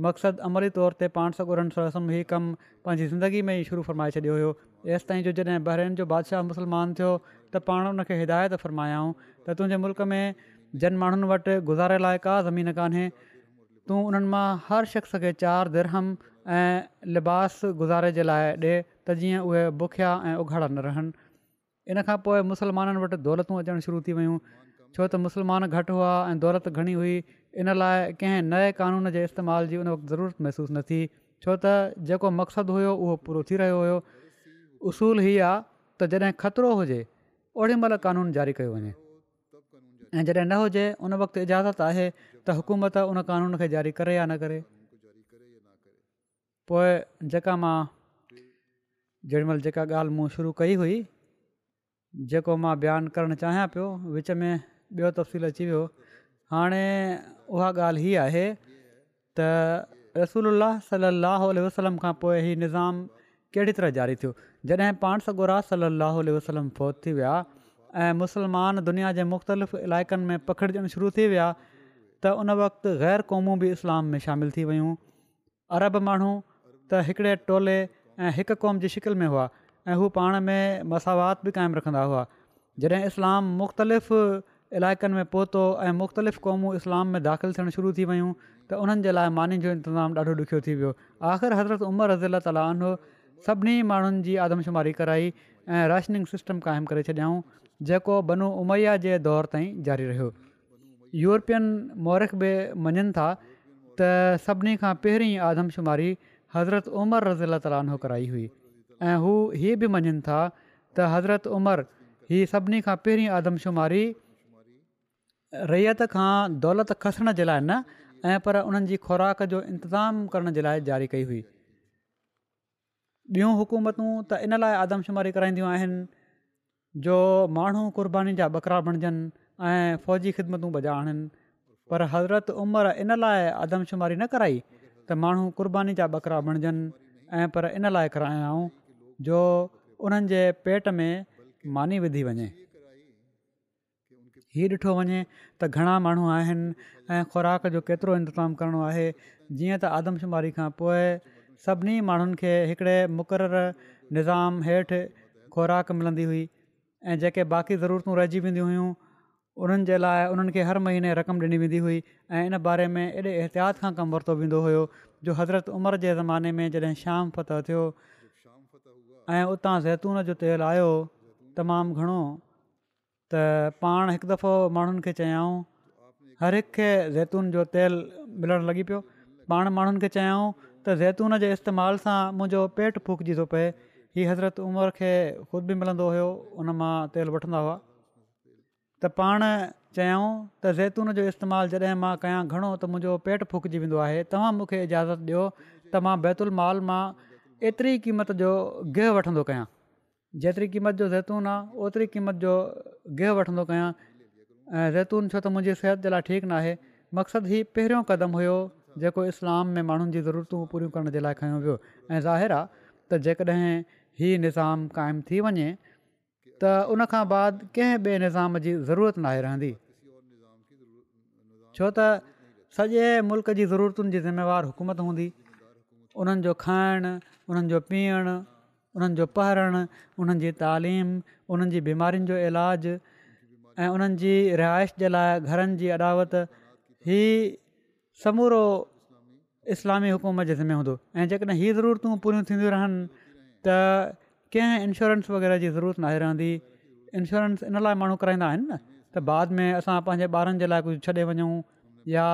Speaker 1: मक़सदु अमली तौर ते पाण सौ ॻोड़नि सौ कमु पंहिंजी ज़िंदगी में ई शुरू फरमाए छॾियो हुयोसि ताईं जो जॾहिं बहरेन जो बादशाह मुसलमान थियो त पाण हुन हिदायत फ़रमायाऊं त तुंहिंजे मुल्क में जन माण्हुनि वटि गुज़ारे लाइ का ज़मीन कान्हे तूं उन्हनि मां हर शख़्स खे चारि दिरहम ऐं लिबास गुज़ारे जे लाइ ॾिए त जीअं उहे बुखिया ऐं उघाड़ा न रहनि इन खां पोइ मुसलमाननि वटि दौलतूं अचणु शुरू थी वियूं छो त मुसलमान घटि हुआ ऐं दौलत घणी हुई इन लाइ कंहिं नए क़ानून जे इस्तेमाल जी उन वक़्तु ज़रूरत महिसूसु न थी छो त जेको मक़सदु हुयो उहो पूरो थी रहियो हुयो उसूल हीअ आहे त जॾहिं खतिरो हुजे ओॾी महिल कानून जारी कयो वञे ऐं जॾहिं न हुजे उन वक़्तु इजाज़त आहे त हुकूमत उन कानून खे जारी करे या न करे पोइ जेका मां जेॾीमहिल जेका ॻाल्हि मूं शुरू कई हुई जेको मां बयानु करणु चाहियां पियो विच में ॿियो तफ़सीलु अची वियो हाणे उहा ॻाल्हि हीअ आहे त रसूल सलाहु वसलम खां पोइ हीउ निज़ाम कहिड़ी तरह जारी थियो जॾहिं पाण सां गुरा वसलम फोत थी विया ऐं मुस्लमान दुनिया जे मुख़्तलिफ़ इलाइक़नि में पखिड़जणु शुरू थी विया त उन वक़्तु ग़ैर क़ौमूं बि इस्लाम में शामिलु थी वियूं अरब माण्हू त हिकिड़े टोले ऐं हिक क़ौम जी शिकिल में हुआ ऐं हू पाण में मसावात बि क़ाइमु रखंदा हुआ जॾहिं इस्लाम मुख़्तलिफ़ इलाइक़नि में पहुतो ऐं मुख़्तलिफ़ क़ौमूं इस्लाम में दाख़िलु थियणु शुरू थी वियूं त उन्हनि जे लाइ मानीनि जो इंतिज़ाम ॾाढो ॾुखियो थी वियो आख़िर हज़रत उमर रज़ील तालीनो सभिनी माण्हुनि जी आदमशुमारी कराई ऐं रैशनिंग सिस्टम क़ाइमु करे छॾियाऊं जेको बनु उमैया जे दौर ताईं जारी रहियो यूरोपियन मौरख बि मञनि था त सभिनी खां पहिरीं आदमशुमारी हज़रत उमर रज़ील ताला कराई हुई ऐं हू हीअ बि मञनि था त हज़रत उमर ही सभिनी खां पहिरीं आदमशुमारी रैयत खां दौलत खसण जे लाइ न ऐं पर उन्हनि जी खुराक जो इंतज़ाम करण जे लाइ जारी कई हुई ॿियूं हुकूमतूं त इन लाइ आदमशुमारी कराईंदियूं आहिनि जो माण्हू क़ुर्बानी जा ॿकिरा बणिजनि ऐं फ़ौजी ख़िदमतूं बजाइणनि पर हज़रत उमिरि इन लाइ आदमशुमारी न कराई त माण्हू क़ुर्बानी जा ॿकिरा बणिजनि ऐं पर इन लाइ करायां जो उन्हनि जे पेट में मानी विधी वञे हीउ ॾिठो वञे त घणा माण्हू आहिनि ख़ुराक जो केतिरो इंतज़ामु करिणो आहे जीअं त आदमशुमारी खां पोइ सभिनी माण्हुनि खे हिकिड़े निज़ाम हेठि ख़ुराक मिलंदी हुई ऐं जेके बाक़ी ज़रूरतूं रहिजी वेंदी हुयूं उन्हनि जे लाइ उन्हनि खे हर महीने रक़म ॾिनी वेंदी हुई ऐं इन बारे में एॾे एहतियात खां कमु वरितो वेंदो हुयो जो हज़रत उमिरि जे ज़माने में जॾहिं शाम फताह थियो ऐं उतां ज़ैतून जो तेल आयो तमामु घणो त पाण हिकु दफ़ो माण्हुनि खे चयाऊं हर हिक खे ज़ैतून जो तेल मिलणु लॻी पियो पाण माण्हुनि खे चयाऊं त ज़ैतून जे इस्तेमाल सां मुंहिंजो पेट फूकिजी थो हीअ हज़रत उमिरि खे ख़ुदि बि मिलंदो हुयो उन मां तेलु वठंदा हुआ त पाण चयूं त ज़ैतून जो इस्तेमालु जॾहिं मां कयां घणो त मुंहिंजो पेट फूकजी वेंदो आहे तव्हां मूंखे इजाज़त ॾियो त मां बैतुल माल मां एतिरी क़ीमत जो गिहु वठंदो कयां जेतिरी क़ीमत जो ज़ैतून आहे ओतिरी क़ीमत जो गिहु वठंदो कयां ऐं ज़ैतून छो त मुंहिंजी सिहत जे लाइ ठीकु न आहे मक़सदु हीउ पहिरियों क़दम हुयो जेको इस्लाम में माण्हुनि जी ज़रूरतूं पूरियूं करण जे लाइ खयो वियो ऐं ज़ाहिर आहे त हीअ निज़ाम क़ाइमु थी वञे त उन खां बाद कंहिं ॿिए निज़ाम जी ज़रूरत नाहे रहंदी छो त सॼे मुल्क़ जी ज़रूरतुनि जी ज़िमेवारु हुकूमत हूंदी उन्हनि जो खाइणु उन्हनि जो पीअणु उन्हनि जो पढ़णु उन्हनि जी तालीम उन्हनि जी बीमारियुनि जो इलाज ऐं उन्हनि जी रिहाइश जे लाइ घरनि जी अॾावत ई समूरो इस्लामी हुकूमत जे ज़िमे हूंदो ऐं जेकॾहिं हीअ ज़रूरतूं पूरियूं थींदियूं रहनि त कंहिं इंश्योरेंस वग़ैरह जी ज़रूरत नाहे रहंदी इंश्योरेंस इन लाइ माण्हू कराईंदा आहिनि न त बाद में असां पंहिंजे ॿारनि जे लाइ कुझु छॾे वञूं या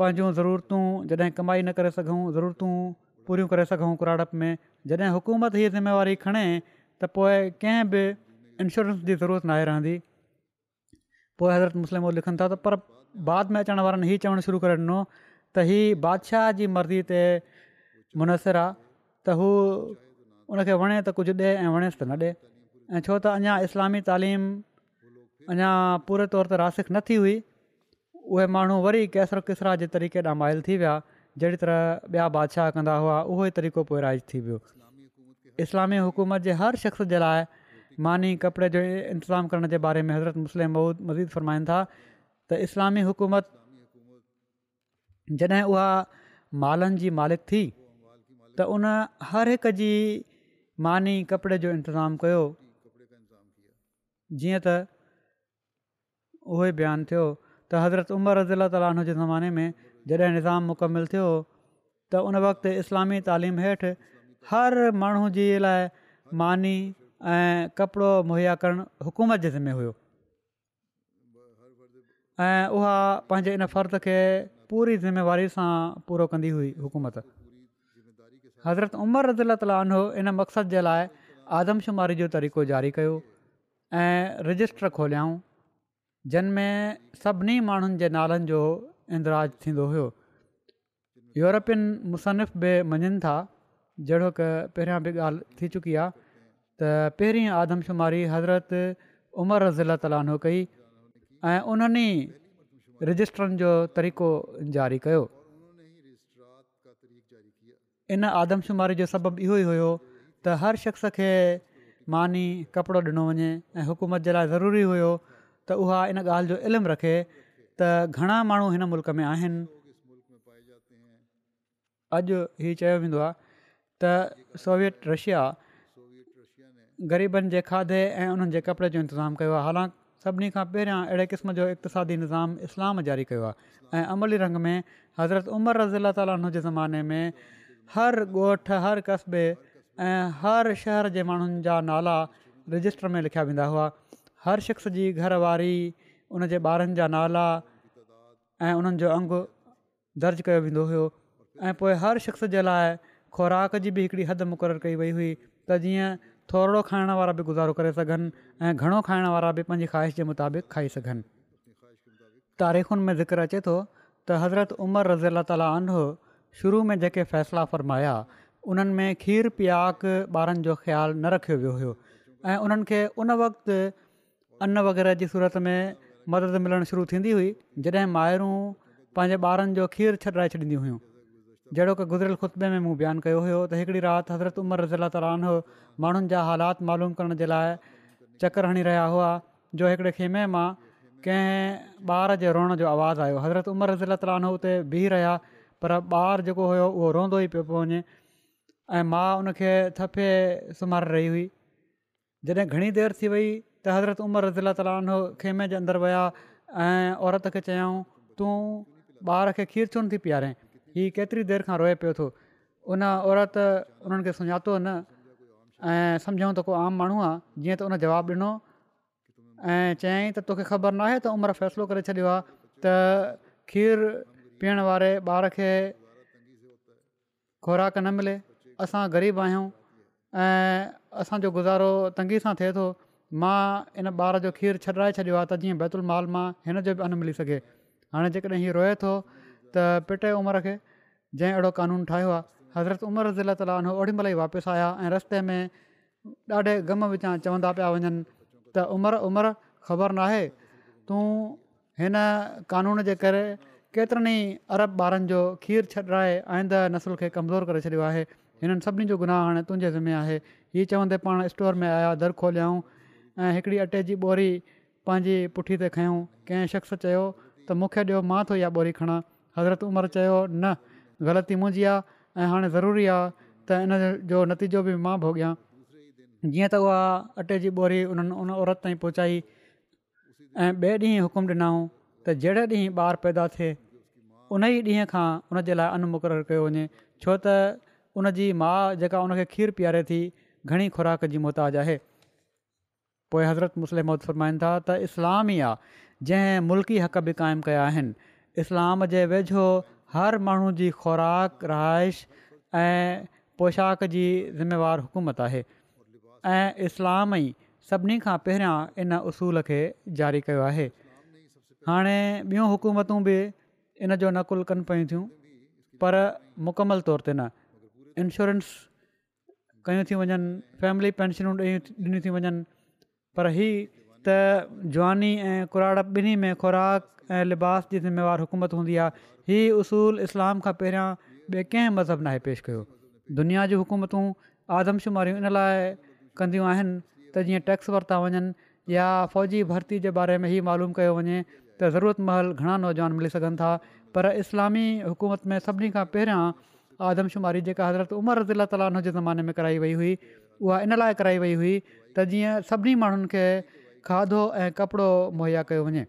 Speaker 1: पंहिंजो ज़रूरतूं जॾहिं कमाई न करे सघूं ज़रूरतूं पूरियूं करे सघूं कुराड़प में जॾहिं हुकूमत हीअ ज़िमेवारी खणे त पोइ कंहिं बि इंश्योरेंस जी ज़रूरत नाहे रहंदी पोइ हैज़रत मुस्लिम उहे लिखनि था त पर बाद में अचण वारनि हीअ चवणु शुरू करे ॾिनो त हीअ बादशाह जी मर्ज़ी ते मुनसरु आहे त हू उन खे वणे त कुझु ॾे ऐं वणेसि त न ॾिए ऐं छो त अञा इस्लामी तालीम अञा पूरे तौर ते रासिक न थी हुई उहे माण्हू वरी कैसर किसरा जे तरीक़े ॾांहुं माइल थी विया जहिड़ी तरह ॿिया बादशाह कंदा हुआ उहो ई तरीक़ो पोइ राज़ु थी वियो इस्लामी हुकूमत जे हर शख़्स जे लाइ मानी कपिड़े जो इंतज़ाम करण जे बारे में हज़रत मुस्लिम मज़ीद फ़रमाइनि था त इस्लामी हुकूमत जॾहिं उहा मालनि जी मालिक थी त उन हर हिक जी मानी कपिड़े जो इंतज़ाम कयो जीअं त उहो ई बयानु थियो त हज़रत उमर रज़ीला ताली हुन जे ज़माने में जॾहिं निज़ाम मुकमिल थियो त उन वक़्ति इस्लामी तालीम हेठि हर माण्हू जी लाइ मानी ऐं कपिड़ो मुहैया करणु हुकूमत जे ज़िमे हुयो ऐं उहा पंहिंजे इन फ़र्द खे पूरी ज़िमेवारी सां पूरो कंदी हुई हुकूमत हज़रत उमर रज़ील तलानो इन मक़सद जे लाइ आदमशुमारी जो तरीक़ो जारी कयो ऐं रजिस्टर खोलियाऊं जिन में सभिनी माण्हुनि जे नालनि जो इंदराज थींदो हुयो यूरोपियन मुसनिफ़ बि मञनि था जहिड़ो की पहिरियां बि ॻाल्हि थी चुकी आहे त पहिरीं आदमशुमारी हज़रत उमिरि रज़ील तलानो कई ऐं उन्हनि रजिस्टरनि जो तरीक़ो जारी कयो इन आदमशुमारी जो सबबु इहो ई हुयो त हर शख़्स खे मानी कपिड़ो ॾिनो वञे ऐं हुकूमत जे लाइ ज़रूरी हुयो त उहा इन ॻाल्हि जो इल्मु रखे त घणा माण्हू हिन मुल्क़ में आहिनि अॼु हीउ चयो वेंदो आहे त सोवियत रशिया ग़रीबनि जे खाधे ऐं उन्हनि जे कपिड़े जो इंतज़ाम कयो आहे हालांकि सभिनी खां पहिरियां अहिड़े क़िस्म जो इक़्तसादी निज़ाम इस्लाम जारी कयो आहे ऐं अमली रंग में हज़रत उमर रज़ी अला ताली जे ज़माने में हर ॻोठु हर कस्बे ऐं हर शहर जे माण्हुनि जा नाला रजिस्टर में लिखिया वेंदा हुआ हर शख़्स जी घरवारी उन जे ॿारनि जा नाला ऐं उन्हनि जो अंगु दर्ज कयो वेंदो हुयो ऐं पोइ हर शख़्स जे लाइ खुराक जी बि हिकिड़ी हद मुक़ररु कई वई हुई त जीअं थोरो खाइण वारा बि गुज़ारो करे सघनि ऐं घणो खाइण वारा बि पंहिंजी ख़्वाहिश जे मुताबिक़ खाई सघनि तारीख़ुनि में ज़िक्र अचे थो त हज़रत उमर रज़ी अला ताली शुरू में जेके फ़ैसिला फ़र्माया उन्हनि में खीरु पियाक ॿारनि जो ख़्यालु न रखियो वियो हुयो ऐं उन्हनि खे उन वक़्तु अन वग़ैरह जी सूरत में मदद मिलणु शुरू थींदी हुई जॾहिं मायरूं पंहिंजे ॿारनि जो खीरु छॾाए छॾींदी हुयूं जहिड़ो की गुज़िरियल ख़ुतबे में मूं बयानु कयो हुयो त हिकिड़ी राति हज़रत उमिरि रज़ीलानहो माण्हुनि जा हालात मालूम करण जे लाइ चकर हणी रहिया हुआ जो हिकिड़े खेमे मां कंहिं ॿार जे रोअण जो आवाज़ु आहियो हज़रत उमिरि रज़ीलानहो हुते बीह रहिया पर ॿारु जेको हुयो उहो रोंदो ई पियो पियो वञे ऐं मां उन खे थफे सुम्हारे रही हुई जॾहिं घणी देरि थी वई त हज़रत उमिरि रज़ीला ताली खेमे जे अंदरि विया ऐं औरत खे चयऊं तूं ॿार खे खीरु छो न थी पीआरे हीउ केतिरी देरि खां रोए पियो थो उन औरत उन्हनि खे सुञातो न ऐं सम्झूं त को आम माण्हू आहे जीअं त उन जवाबु ॾिनो ऐं चयाईं त तोखे ख़बर नाहे त उमिरि फ़ैसिलो करे छॾियो आहे त खीरु पीअण वारे ॿार खे ख़ुराक न मिले असां ग़रीब आहियूं ऐं असांजो गुज़ारो तंगी सां थिए थो मां इन ॿार जो खीरु छॾाए छॾियो आहे त जीअं बैतुल माल मां हिन जो बि अनु मिली सघे हाणे जेकॾहिं हीअं रोए थो त पिटे उमिरि खे जंहिं अहिड़ो कानून ठाहियो आहे हज़रत उमिरि ज़िला ताला हुन ओॾी महिल ई वापसि आया ऐं रस्ते में ॾाढे ग़म विचां चवंदा पिया वञनि त उमिरि उमिरि ख़बर नाहे तूं हिन कानून जे करे केतिरनि ई अरब ॿारनि जो खीरु छॾाए आईंदे नसुल खे कमज़ोर करे छॾियो आहे हिननि सभिनीनि जो गुनाह हाणे तुंहिंजे ज़िमे आहे हीअ चवंदे पाण स्टोर में आया दर खोलियाऊं ऐं हिकिड़ी अटे जी ॿोरी पंहिंजी पुठी ते खंूं कंहिं शख़्स चयो त मूंखे ॾियो मां थो इहा ॿोरी खणा हज़रत उमिरि चयो न ग़लती मुंहिंजी आहे ऐं हाणे ज़रूरी आहे त इन जो नतीजो बि मां भोॻियां जीअं त उहा अटे जी ॿोरी उन्हनि उन औरत ताईं पहुचाई ऐं ॿिए ॾींहुं हुकुमु ॾिनाऊं त जहिड़े ॾींहुं पैदा थिए उन ई ॾींहं खां उन जे लाइ अन कयो वञे छो त उन जी माउ जेका उनखे खीरु पीआरे थी घणी ख़ुराक जी मुहताजु आहे पोइ हज़रत मुसलिमत फरमाइनि था त इस्लाम ई आहे जंहिं मुल्की हक़ बि क़ाइमु कया आहिनि इस्लाम जे वेझो हर माण्हू जी खुराक रहाइश ऐं पोशाक जी ज़िमेवारु हुकूमत आहे ऐं इस्लाम ई सभिनी खां पहिरियां इन उसूल खे जारी कयो आहे हाणे ॿियूं हुकूमतूं बि इन जो नक़ुल कनि पियूं थियूं पर मुकमल तौर ते न इंश्योरेंस कयूं थी वञनि फैमिली पेंशनूं ॾिनियूं थी वञनि पर ही त जवानी ऐं कुराड़ ॿिन्ही में ख़ुराक ऐं लिबास जी ज़िमेवारु हुकूमत हूंदी आहे हीअ उसूलु इस्लाम खां पहिरियां ॿिए कंहिं मज़हब नाहे पेश कयो दुनिया जी हुकूमतूं आदमशुमारियूं इन लाइ कंदियूं आहिनि त जीअं टैक्स वरिता वञनि या फ़ौजी भर्ती जे बारे में हीउ मालूम कयो वञे त ज़रूरत महल घणा नौजवान मिली सघनि था पर इस्लामी हुकूमत में सभिनी खां पहिरियां आदमशुमारी जेका हज़रत उमर रज़ीला ताली जे ज़माने में कराई वई हुई उहा इन लाइ कराई वई हुई त जीअं सभिनी माण्हुनि खे खाधो ऐं कपिड़ो मुहैया कयो वञे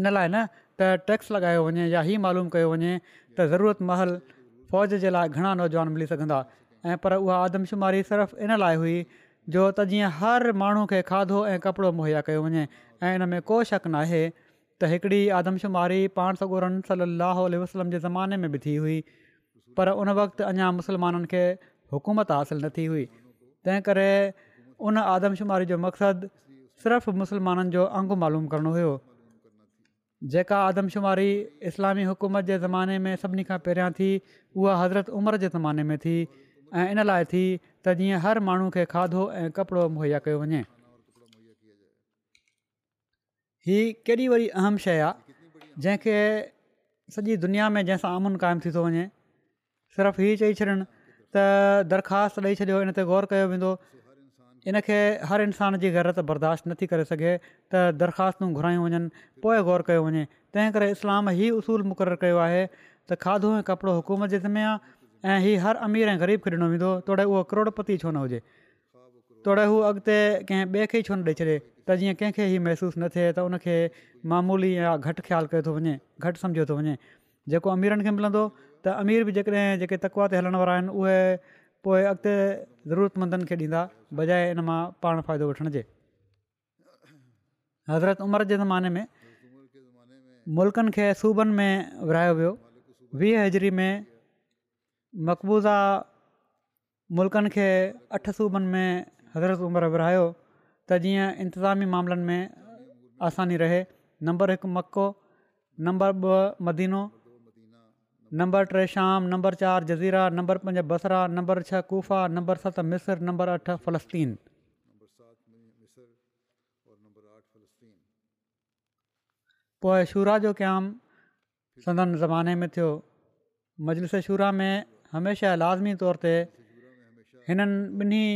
Speaker 1: इन लाइ न त टैक्स लॻायो वञे या ही मालूम कयो वञे त ज़रूरत महल फ़ौज जे लाइ घणा नौजवान मिली सघंदा ऐं पर उहा आदमशुमारी सिर्फ़ु इन लाइ हुई जो त जीअं हर माण्हू खे खाधो ऐं कपिड़ो मुहैया कयो वञे ऐं इन में को शक न आहे त हिकिड़ी आदमशुमारी पाण सगोरन सली वसलम जे ज़माने में बि थी हुई पर उन वक़्तु अञा मुसलमाननि खे हुकूमत हासिलु न थी हुई तंहिं करे उन आदमशुमारी जो मक़सदु सिर्फ़ु मुसलमाननि जो अंगु मालूम करणो हुयो जेका आदमशुमारी इस्लामी हुकूमत जे ज़माने में सभिनी खां पहिरियां थी उहा हज़रत उमिरि जे ज़माने में थी ऐं इन लाइ थी त जीअं हर माण्हू खे खाधो ऐं कपिड़ो मुहैया कयो वञे हीअ केॾी वरी अहम शइ आहे जंहिंखे सॼी दुनिया में जंहिंसां अमुन क़ाइमु थी थो वञे सिर्फ़ु हीअ चई छॾनि त दरख़्वास्त ॾेई छॾियो इन ते ग़ौरु कयो वेंदो इनखे हर इंसान जी ग़रति बर्दाश्त नथी करे सघे त दरख़्वास्तूं घुरायूं वञनि पोइ ग़ौरु कयो वञे तंहिं करे इस्लाम हीअ उसूल मुक़ररु कयो आहे त खाधो ऐं कपिड़ो हुकूमत जे ज़िमे आहे ऐं हर अमीर ऐं ग़रीब खे ॾिनो वेंदो तोड़े उहो करोड़पति छो न हुजे तोड़े हू अॻिते कंहिं ॿिए खे ई छो न ॾेई छॾे त जीअं कंहिंखे ई महिसूसु न थिए त उनखे मामूली या घटि ख़्यालु कयो थो वञे घटि सम्झियो थो वञे जेको अमीरनि खे मिलंदो त अमीर बि जेकॾहिं जेके तकवा ते हलण वारा आहिनि उहे पोइ अॻिते ज़रूरतमंदनि खे ॾींदा बजाए इन मां पाण फ़ाइदो वठण जे हज़रत उमिरि जे ज़माने में मुल्कनि खे सूबनि में विरहायो वियो वीह हजरी में मक़बूज़ा मुल्कनि खे अठ सूबनि में हज़रत उमिरि विरायो त जीअं इंतिज़ामी मामलनि में आसानी रहे नंबर हिकु मको नंबर ॿ मदीनो नंबर टे शाम नंबर चारि जज़ीरा नंबर पंज बसरा नंबर छह कूफा नंबर सत मिसिर नंबर अठ फ़लस्तीन पोइ शूरा जो क्याम संदन ज़माने में थियो मजलिस शुरा में हमेशह लाज़मी तौर ते हिननि ॿिन्ही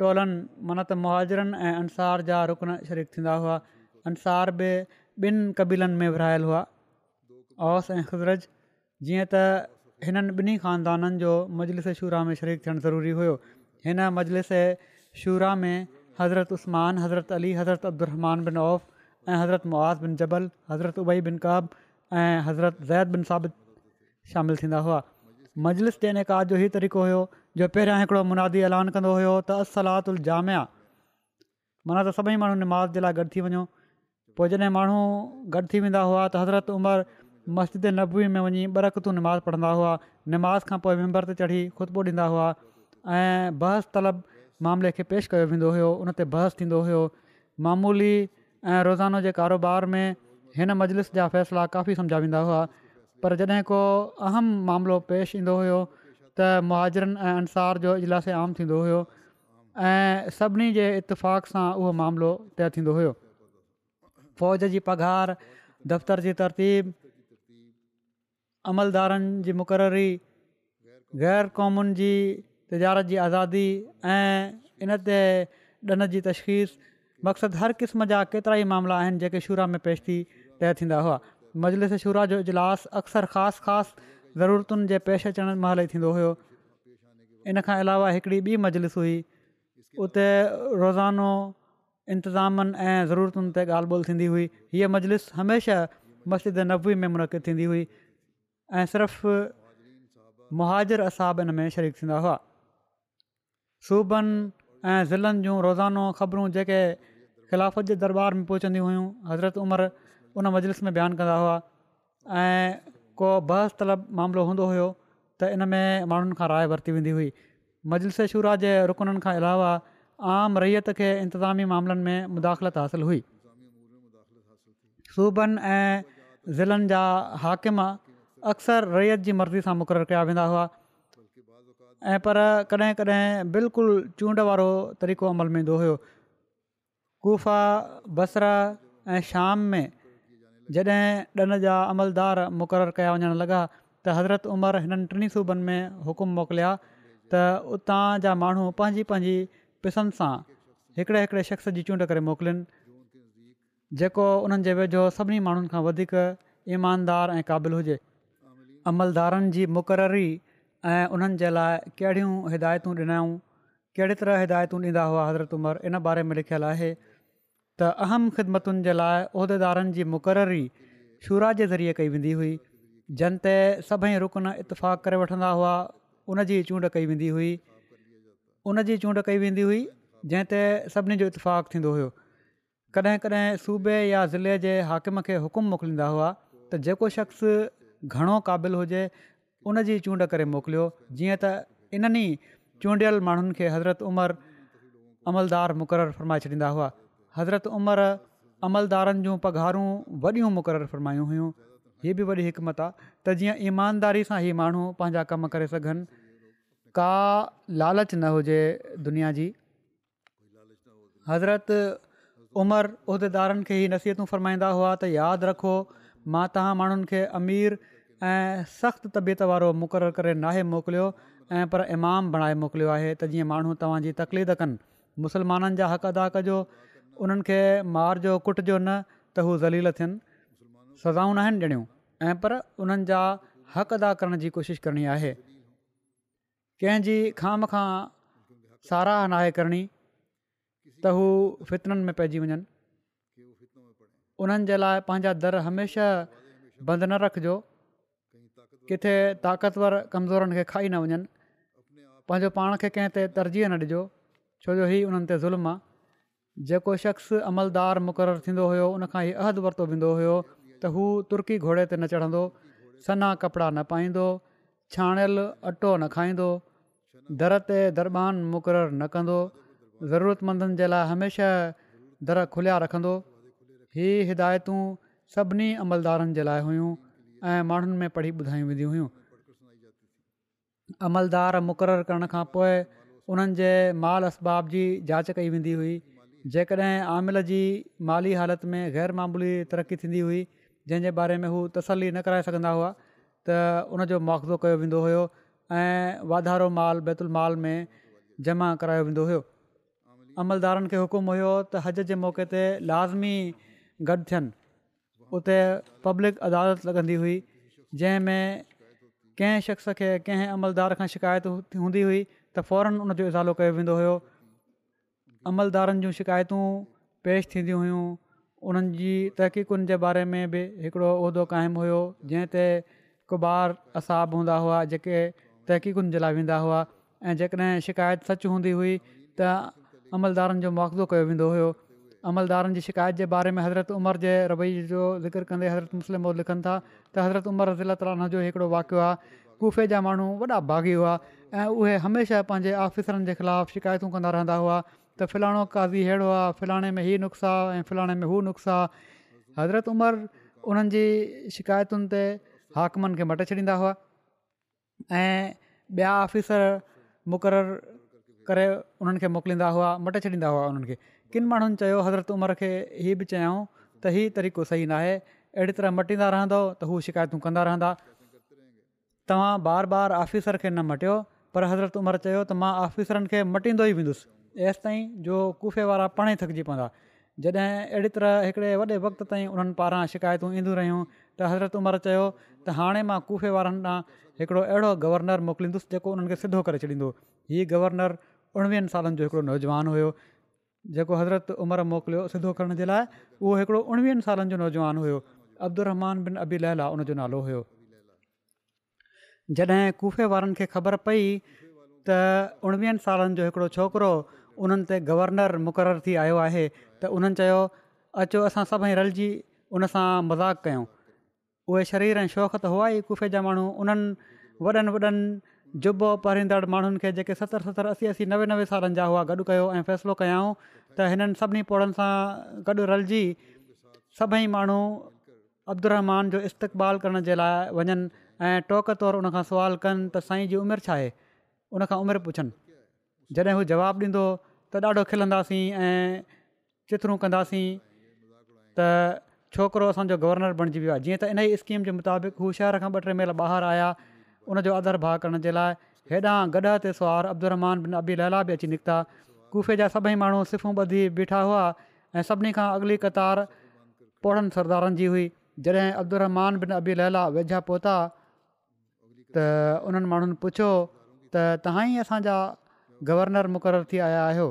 Speaker 1: टोलनि माना त मुआरनि ऐं अंसार जा रुकन शरीक थींदा हुआ अंसार बि ॿिनि क़बीलनि में विरहायल हुआ औस ऐं ख़ुज़रत जीअं त हिननि ॿिन्ही ख़ानदाननि जो मजलिस शुरह में शरीक थियणु ज़रूरी हुयो हिन मजलिस शूरह में हज़रत उस्मानज़रत अली हज़रत अब्दुमान बिन औफ़ ऐं हज़रत मुआ बिन जबल हज़रत उबई बिन काब ऐं हज़रत ज़ैद बिन साबित शामिलु थींदा हुआ मजलिस जे इनकाद जो हीउ तरीक़ो हुयो जो पहिरियां हिकिड़ो मुनादी ऐलान कंदो हुयो त असलात उल जामिया माना त सभई माण्हू निमाज़ जे लाइ गॾु थी वञो पोइ जॾहिं माण्हू गॾु थी वेंदा हुआ त हज़रत उमिरि मस्जिद नबवी में वञी बरकतू निमाज़ पढ़ंदा हुआ नमाज़ खां पोइ विम्बर ते चढ़ी ख़ुतबू ॾींदा हुआ ऐं बहस तलब मामले खे पेश कयो वेंदो हुयो उन ते बहस थींदो हुयो मामूली ऐं रोज़ानो जे कारोबार में हिन मजलिस जा फ़ैसिला काफ़ी सम्झा वेंदा हुआ पर जॾहिं को अहम मामिलो पेश ईंदो हुयो त मुहाजरनि ऐं अंसार जो इजलासु आम थींदो हुयो ऐं सभिनी जे इतफ़ाक़ सां उहो मामिलो तइ थींदो हुयो फ़ौज जी पघार दफ़्तर जी तरतीब अमलदारनि जी मुक़ररी ग़ैर क़ौमुनि जी तजारत जी आज़ादी ऐं इनते ॾन जी तशख़ीस मक़सदु हर क़िस्म जा केतिरा ई मामला आहिनि जेके शुरा में पेश थी तइ थींदा हुआ मजलिस शुरा जो इजलास अक्सर ख़ासि ख़ासि ज़रूरतुनि जे पेश अचण महिल ई थींदो हुयो इन खां अलावा हिकिड़ी ॿी मजलिस हुई उते रोज़ानो इंतिज़ामनि ऐं ज़रूरतुनि ते ॻाल्हि ॿोल थींदी हुई हीअ मजलिस हमेशह मस्जिद नबवी में मुनक़िद थींदी हुई ऐं सिर्फ़ु मुहाजर असाब इन में शरीक थींदा हुआ सूबनि ऐं ज़िलनि जूं रोज़ानो ख़बरूं जेके ख़िलाफ़त जे दरबार में पहुचंदी हुयूं हज़रत उमरि उन मजलिस में बयानु कंदा हुआ ऐं को बहस तलब मामिलो हूंदो हुयो त इन में माण्हुनि खां राय वरिती वेंदी हुई मजलिस शुरा जे रुकननि खां अलावा आम रईत खे इंतिज़ामी मामलनि में मुदाख़लत हासिलु हुई सूबनि ऐं ज़िलनि जा हाकिम अक्सर रईत जी मर्ज़ी सां मुक़ररु कया वेंदा हुआ ऐं पर कॾहिं कॾहिं बिल्कुलु चूंड वारो तरीक़ो अमल में ईंदो हुयो गुफ़ा बसरु ऐं शाम में जॾहिं ॾन जा अमलदार मुक़ररु कया वञणु लॻा त हज़रत उमर हिननि टिनी सूबनि में हुकुम मोकिलिया त उतां जा माण्हू पंहिंजी पंहिंजी पिसंदि सां हिकिड़े हिकिड़े शख़्स जी चूंड करे मोकिलिन जेको उन्हनि जे वेझो सभिनी माण्हुनि खां वधीक ईमानदार ऐं क़ाबिल हुजे अमलदारनि जी मुक़ररी ऐं उन्हनि जे लाइ कहिड़ियूं हिदायतूं कहिड़ी तरह हिदायतूं ॾींदा हुआ हज़रत उमिरि इन बारे में लिखियलु आहे त अहम ख़िदमतुनि जे लाइ उहिदेदारनि जी मुक़ररी शूरा जे ज़रिए कई वेंदी हुई जन ते सभई रुकन इतफ़ाक़ करे वठंदा हुआ उन जी चूंड कई वेंदी हुई उन जी चूंड कई वेंदी हुई जंहिं ते सभिनी जो इतफ़ाक़ थींदो हुयो कॾहिं कॾहिं सूबे या ज़िले जे हाकिम खे हुकुम मोकिलींदा हुआ त जेको शख़्स घणो क़ाबिल हुजे उन जी चूंड करे मोकिलियो जीअं त इन्हनि ई चूंडियल माण्हुनि खे हज़रत उमर अमलदार मुक़ररु फरमाए छॾींदा हुआ हज़रत उमिरि अमलदारनि जूं पघारूं वॾियूं मुक़ररु फ़र्मायूं हुयूं हीअ बि वॾी हिकमत आहे त जीअं ईमानदारी सां ई माण्हू पंहिंजा कम करे सघनि का लालच न हुजे दुनिया जी हज़रत उमिरि उहिदेदारनि खे ई नसीहतूं फ़रमाईंदा हुआ त यादि रखो मां तव्हां माण्हुनि खे अमीर ऐं सख़्तु तबियत वारो मुक़ररु करे नाहे मोकिलियो ऐं पर इमाम बणाए मोकिलियो आहे त जीअं माण्हू तव्हांजी तकलीद कनि हक़ अदा कजो उन्हनि खे मारिजो कुटिजो न त हू ज़लील थियनि सज़ाऊं न आहिनि ॼणियूं ऐं पर उन्हनि जा हक़ अदा करण जी कोशिशि करणी आहे कंहिंजी खाम खां साराह नाहे करणी त हू फितननि में पइजी वञनि उन्हनि जे लाइ पंहिंजा दर हमेशा बंदि न रखिजो किथे ताक़तवर कमज़ोरनि खे खाई न वञनि पंहिंजो पाण खे कंहिं ते तरजीह न ॾिजो छो जो इहो उन्हनि ते ज़ुल्म आहे जेको शख़्स अमलदार मुक़ररु थींदो हुयो उनखां हीउ अहदु वरितो वेंदो हुयो त हू तुर्की घोड़े ते न चढ़ंदो सन्हा कपिड़ा न पाईंदो छाणियलु अटो न खाईंदो दर ते दरबान मुक़ररु न कंदो ज़रूरतमंदनि जे लाइ हमेशह दर खुलिया रखंदो हीअ हिदायतूं सभिनी अमलदारनि जे लाइ हुयूं ऐं माण्हुनि में पढ़ी ॿुधायूं वेंदियूं हुइयूं अमलदार मुक़ररु करण खां पोइ उन्हनि माल असबाब जी जांच कई वेंदी हुई जेकॾहिं आमिल जी माली हालत में ग़ैर मामूली तरक़ी थींदी हुई जंहिंजे बारे में हू तसली न कराए सघंदा हुआ त उनजो मुआवज़ो कयो वेंदो हुयो ऐं वाधारो माल बैतुल माल में जमा करायो वेंदो हुयो अमलदारनि खे हुकुम हुयो त हज जे मौके ते लाज़मी गॾु थियनि उते पब्लिक अदालत लॻंदी हुई जंहिंमें कंहिं शख़्स खे कंहिं अमलदार खां शिकायत हूंदी हुई त फौरन उनजो इज़ालो कयो वेंदो हुयो अमलदारनि जूं शिकाइतूं पेश थींदी हुयूं उन्हनि जी तहक़ीक़ुनि जे बारे में बि हिकिड़ो उहिदो क़ाइमु हुयो जंहिं ते कुबार असाब हूंदा हुआ जेके तहक़ीक़ुनि जे लाइ वेंदा हुआ ऐं जेकॾहिं शिकायत सच हूंदी हुई त अमलदारनि जो मुआदो कयो वेंदो हुयो अमलदारनि जी शिकायत जे बारे में हज़रत उमर जे रवै जो ज़िक्र कंदे हज़रत मुस्लिम उहो लिखनि था त हज़रत उमर रज़ीला हिकिड़ो वाक़ियो आहे कूफे जा माण्हू वॾा भागी हुआ ऐं उहे हमेशह पंहिंजे ऑफिसरनि जे ख़िलाफ़ु शिकायतूं कंदा रहंदा हुआ त फिलाणो काज़ी अहिड़ो आहे फिलाणे में हीअ नुस्ख़ो आहे ऐं में हू नुस्ख़ो आहे हज़रत उमिरि उन्हनि जी शिकायतुनि ते हाकमनि खे मटे छॾींदा हुआ ऐं ॿिया ऑफिसर मुक़ररु करे उन्हनि खे मोकिलींदा हुआ मटे छॾींदा हुआ उन्हनि खे किन माण्हुनि चयो हज़रत उमिरि खे हीअ बि चयाऊं त इहा तरीक़ो सही न अहिड़ी तरह मटींदा रहंदो त हू शिकायतूं कंदा रहंदा तव्हां बार बार ऑफिसर खे न मटियो पर हज़रत उमिरि चयो त मां ऑफ़िसरनि खे मटींदो ई वेंदुसि एसि ताईं जो कुफे वारा पाण ई थकिजी पवंदा जॾहिं अहिड़ी तरह हिकिड़े वॾे वक़्त ताईं उन्हनि पारां शिकायतूं ईंदियूं रहियूं त हज़रत उमिरि चयो त हाणे मां कुफे वारनि ॾांहुं हिकिड़ो अहिड़ो गवर्नर मोकिलींदुसि जेको उन्हनि खे सिधो करे छॾींदो हीउ गवर्नर उणिवीहनि सालनि जो हिकिड़ो नौजवान हुयो जेको हज़रत उमिरि मोकिलियो सिधो करण जे लाइ उहो हिकिड़ो उणिवीहनि सालनि जो नौजवान हुयो अब्दुहमान बिन अबी लैला उनजो नालो हुयो जॾहिं कुफे वारनि खे ख़बर पई त उणिवीहनि सालनि जो हिकिड़ो छोकिरो उन्हनि ते गवर्नर मुक़ररु थी आयो आहे त उन्हनि चयो अचो असां सभई रलिजी उनसां मज़ाक़ु कयूं उहे शरीर ऐं शौक़ु त हुआ ई ख़ुफ़े जा माण्हू उन्हनि वॾनि वॾनि जुबो पहरींदड़ माण्हुनि खे जेके सतरि सतरि असी असी नवें नवें सालनि जा उहा गॾु कयो ऐं फ़ैसिलो कयाऊं त हिननि सभिनी पोड़नि सां गॾु रलिजी सभई माण्हू जो इस्तक़बालु करण जे लाइ वञनि टोक तौरु उन सुवाल कनि त साईं जी उमिरि छा आहे उनखां उमिरि पुछनि जॾहिं हू जवाबु ॾींदो त ॾाढो खिलंदासीं ऐं चित्रूं कंदासीं त छोकिरो असांजो गवर्नर बणिजी वियो आहे जीअं त इन ई स्कीम जे मुताबिक़ हू शहर खां ॿ टे महिल ॿाहिरि आया उनजो आदर भाउ करण जे लाइ हेॾा गॾह ते बिन अबी लैला बि अची निकिता गुफे जा सभई माण्हू सिफ़ूं ॿधी बीठा हुआ ऐं सभिनी खां अॻली कतार पौड़नि सरदारनि जी हुई जॾहिं अब्दुलरहमान बिन अबी लैला वेझा पहुता त उन्हनि माण्हुनि पुछियो त तव्हां ई गवर्नर मुक़ररु थी आया आहियो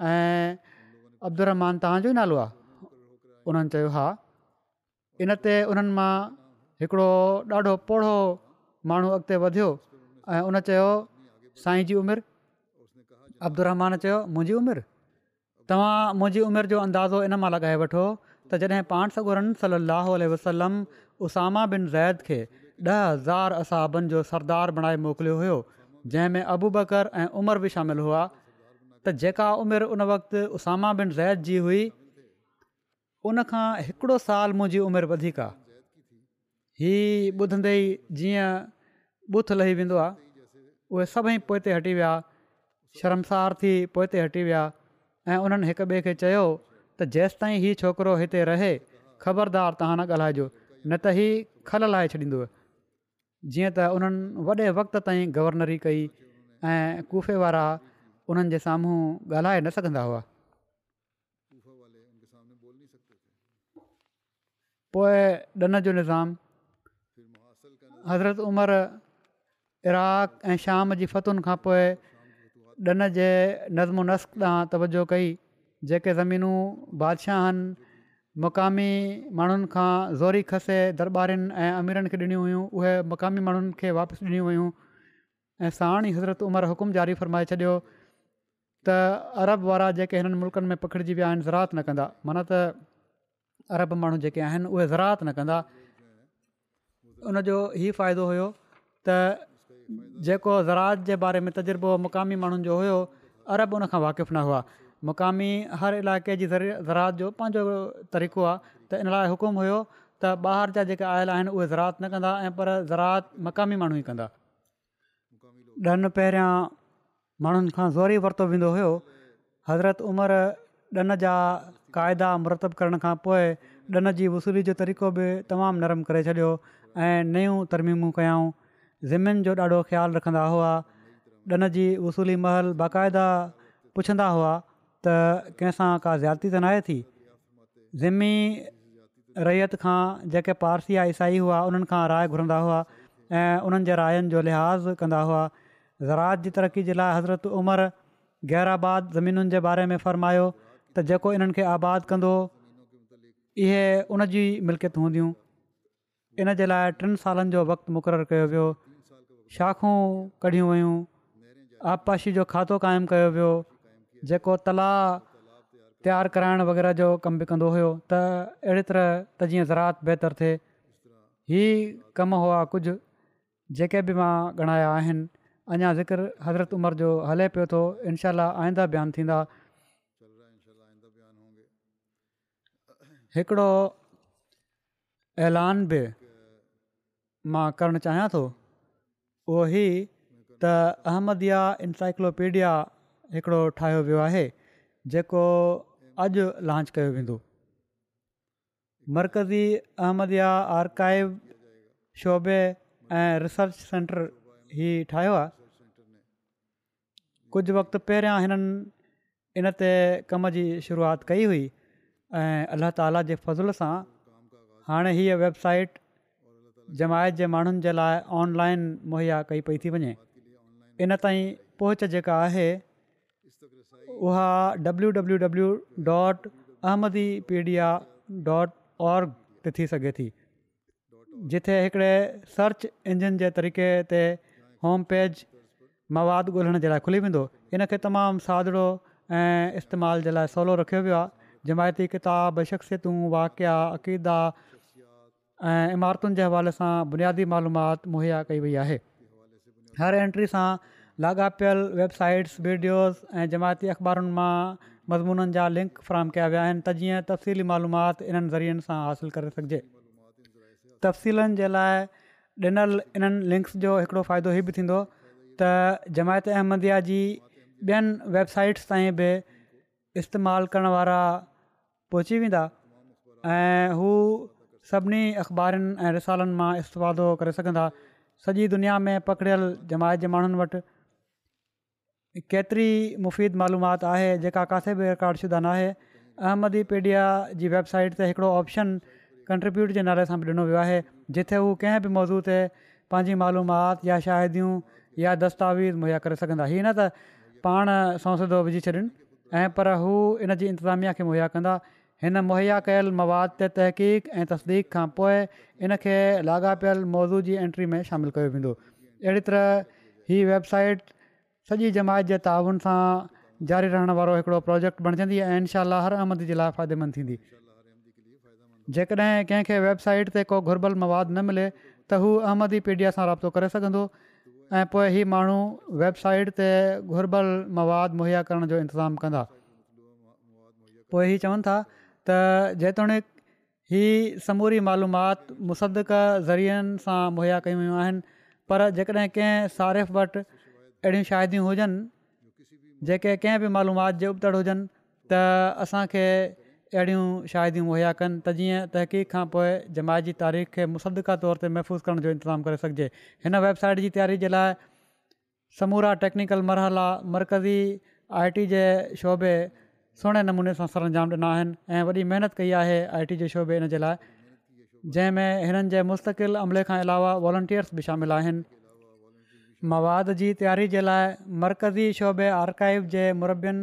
Speaker 1: ऐं तव्हांजो ई नालो आहे उन्हनि चयो हा इन ते उन्हनि मां हिकिड़ो ॾाढो पोढो माण्हू अॻिते वधियो ऐं उन चयो साईं जी उमिरि अब्दुरमान चयो मुंहिंजी उमिरि तव्हां मुंहिंजी उमिरि जो अंदाज़ो इन मां लॻाए वठो त जॾहिं पाण सॻुरन सली वसलम उसामा बिन ज़ैद खे ॾह हज़ार असाबनि जो सरदार बणाए मोकिलियो हुयो जंहिंमें अबू बकर ऐं उमिरि बि शामिलु हुआ त जेका उमिरि उन वक़्तु उसामा बिन ज़ैद जी हुई उनखां हिकिड़ो साल मुंहिंजी उमिरि वधीक आहे हीउ ॿुधंदे ई जीअं बुथ लही वेंदो आहे उहे सभई पोइ ते हटी विया शर्मसार थी पोइ हटी विया ऐं उन्हनि हिक ॿिए खे चयो त जेसि ताईं हीउ छोकिरो हिते रहे ख़बरदार तव्हां न ॻाल्हाइजो न खल लाहे जीअं त उन्हनि वॾे वक़्त ताईं गवर्नरी कई ऐं कूफे वारा उन्हनि जे साम्हूं ॻाल्हाए न सघंदा हुआ पोइ ॾन जो निज़ाम हज़रत उमिरि इराक ऐं शाम जी फतुनि खां पोइ ॾन जे नज़्म नसक़वजो कई जेके ज़मीनूं बादशाह मक़ामी माण्हुनि खां ज़ोरी खसे दरबारिनि ऐं अमीरनि खे ॾिनियूं हुयूं उहे मक़ामी माण्हुनि खे वापसि ॾिनियूं हुयूं ऐं साण ई हज़रत उमिरि हुकुम जारी फ़रमाए छॾियो त अरब वारा जेके हिननि मुल्कनि में पखिड़िजी विया आहिनि ज़रात न कंदा माना त अरब माण्हू जेके आहिनि उहे न कंदा उनजो ई फ़ाइदो हुयो त जेको जे बारे में तजुर्बो मुक़ामी माण्हुनि जो हुयो अरब उन वाक़ुफ़ु न हुआ मुक़ामी हर इलाइक़े जी ज़रा जो पंहिंजो तरीक़ो आहे त इन लाइ हुकुम हुयो त ॿाहिरि जा जेके आयल आहिनि उहे ज़रा न कंदा ऐं पर ज़रा मक़ामी माण्हू ई कंदा ॾन पहिरियां माण्हुनि खां ज़ोर ई वरितो वेंदो हुयो हज़रत उमिरि ॾन जा क़ायदा मुरतबु करण खां पोइ ॾन जी वसूली जो तरीक़ो बि तमामु नरम करे छॾियो ऐं नयूं तरमीमूं कयाऊं ज़िमिन जो ॾाढो ख़्यालु रखंदा हुआ ॾन जी वसूली महल बाक़ाइदा पुछंदा हुआ त कंहिंसां का ज़्यादती त न आहे थी ज़िमी रैयत खां जेके पारसी या ईसाई हुआ उन्हनि खां राय घुरंदा हुआ ऐं उन्हनि जे रायनि जो लिहाज़ कंदा हुआ ज़रात जी तरक़ी जे लाइ हज़रत उमरि गैराबाद ज़मीनुनि जे बारे में फ़र्मायो त जेको इन्हनि खे आबादु कंदो इहे उन जी मिल्कियत हूंदियूं इन जे लाइ टिनि सालनि जो वक़्तु मुक़ररु कयो वियो शाखूं कढियूं वयूं आबपाशी जो खातो क़ाइमु कयो वियो जेको तलाउ तयारु कराइण वग़ैरह जो कमु बि कंदो हुयो त अहिड़ी तरह त जीअं ज़रात बहितरु थिए इहे कम हुआ कुझु जेके बि मां ॻणाया आहिनि अञा हज़रत उमिरि जो हले पियो थो इनशाला आईंदा बयानु थींदा हिकिड़ो ऐलान बि मां करणु चाहियां थो उहो ई त अहमदिया इन्साइक्लोपीडिया हिकड़ो ठाहियो वियो आहे जेको अॼु लांच कयो वेंदो मर्कज़ी अहमद आर्काइव शोबे ऐं रिसर्च सेंटर ई ठाहियो आहे कुझु वक़्तु पहिरियां हिननि इन ते कम जी शुरूआति कई हुई ऐं अलाह ताला जे फज़ल सां हाणे हीअ वेबसाइट जमायत जे माण्हुनि जे लाइ ऑनलाइन मुहैया कई पई थी वञे इन ताईं पहुच जेका आहे उहा W W W dot Ahmadipedia dot org ते थी सघे थी जिथे हिकिड़े सर्च इंजन जे तरीक़े ते होम पेज मवाद ॻोल्हण जे लाइ खुली वेंदो हिनखे तमामु सादड़ो ऐं इस्तेमाल जे लाइ सवलो रखियो वियो आहे जमायती किताब शख़्सियतूं वाक़िया अक़ीदा ऐं इमारतुनि जे हवाले सां बुनियादी मालूमात मुहैया कई वई आहे हर एंट्री सां लाॻापियल वेबसाइट्स वीडियोस ऐं जमायती अख़बारुनि मां मज़मूननि जा लिंक फराम कया विया आहिनि त जीअं तफ़सीली मालूमात इन्हनि ज़रियनि सां हासिलु करे सघिजे तफ़्सीलनि जे लाइ ॾिनल इन्हनि लिंक्स जो हिकिड़ो फ़ाइदो इहे बि थींदो त जमायत अहमदया जी ॿियनि वेबसाइट्स ताईं बि इस्तेमालु करण वारा पहुची वेंदा ऐं हू सभिनी अख़बारुनि ऐं रिसालनि मां करे सघंदा सॼी दुनिया में पकड़ियल जमायत जे माण्हुनि वटि केतिरी मुफ़ीद मालूमात आहे जेका किथे बि रिकॉडशुदा न आहे अहमदी पीडिया जी वेबसाइट ते हिकिड़ो ऑप्शन कंट्रीब्यूट जे नाले सां बि ॾिनो वियो आहे जिथे हू कंहिं बि मौज़ू ते पंहिंजी मालूमाति या शाहिदियूं या दस्तावेज़ मुहैया करे सघंदा हीअ न त पाण सौसदो विझी छॾनि ऐं पर हू इन जी इंतिज़ामिया खे मुहैया कंदा हिन मुहैया कयल मवाद ते तहक़ीक़ ऐं तसदीक़ खां पोइ इन खे लाॻापियल मौज़ू जी एंट्री में शामिलु कयो वेंदो अहिड़ी तरह हीअ वेबसाइट सॼी जमायत जे तावन सां जारी रहण वारो हिकिड़ो प्रोजेक्ट बणिजंदी ऐं इनशा हर अहमदी जे लाइ फ़ाइदेमंदि थींदी जेकॾहिं कंहिंखे वेबसाइट ते को घुरबल मवाद न मिले त हू अहमदी पीडिया सां राब्तो करे सघंदो ऐं पोइ हीअ माण्हू वेबसाइट ते घुरबल मवाद मुहैया करण जो इंतज़ामु कंदा पोइ हीअ चवनि था त जेतोणीकि हीअ समूरी मालूमाति मुसदक़ ज़रियनि सां मुहैया कयूं वयूं आहिनि पर जेकॾहिं कंहिं सारिफ़ु वटि अहिड़ियूं शाइदियूं हुजनि जेके कंहिं बि मालूमात जे उपतड़ हुजनि त असांखे अहिड़ियूं शाइदियूं मुहैया कनि त जीअं तहक़ीक़ खां पोइ जमायत जी तारीख़ खे मुसदका तौर ते महफ़ूज़ करण जो इंतज़ाम करे सघिजे हिन वेबसाइट जी तयारी जे लाइ समूरा टेक्निकल मरहला मर्कज़ी आई टी जे शोबे सुहिणे नमूने सां सरंजाम ॾिना आहिनि ऐं वॾी महिनत कई आहे आई टी जे शोबे इन जे लाइ जंहिंमें हिननि जे मुस्तक़िल अमले खां अलावा वॉलंटियर्स बि शामिल आहिनि मवाद जी तयारी जे लाइ मर्कज़ी शोबे आर्काइव जे मरबियुनि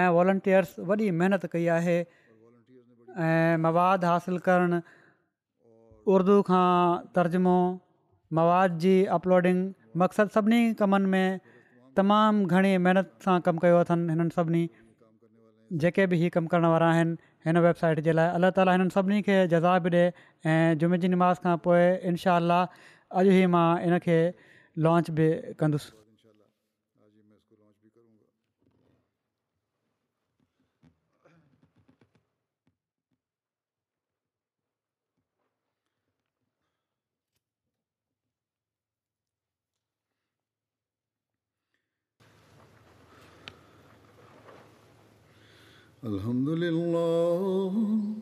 Speaker 1: ऐं वॉलंटियर्स वॾी महिनत कई आहे ऐं मवाद हासिलु करणु उर्दू खां तर्जुमो मवाद जी अपलोडिंग मक़सदु सभिनी कमनि में तमामु घणी महिनत सां कमु कयो अथनि हिननि सभिनी जेके बि ई कमु करण वारा आहिनि हिन वेबसाइट जे लाइ अलाह ताला हिननि सभिनी खे जज़ाबु ॾिए ऐं जुमे जी नमाज़ खां पोइ इनशा अॼु ई मां इनखे लॉन्च बि कंदुसि
Speaker 2: الحمد لله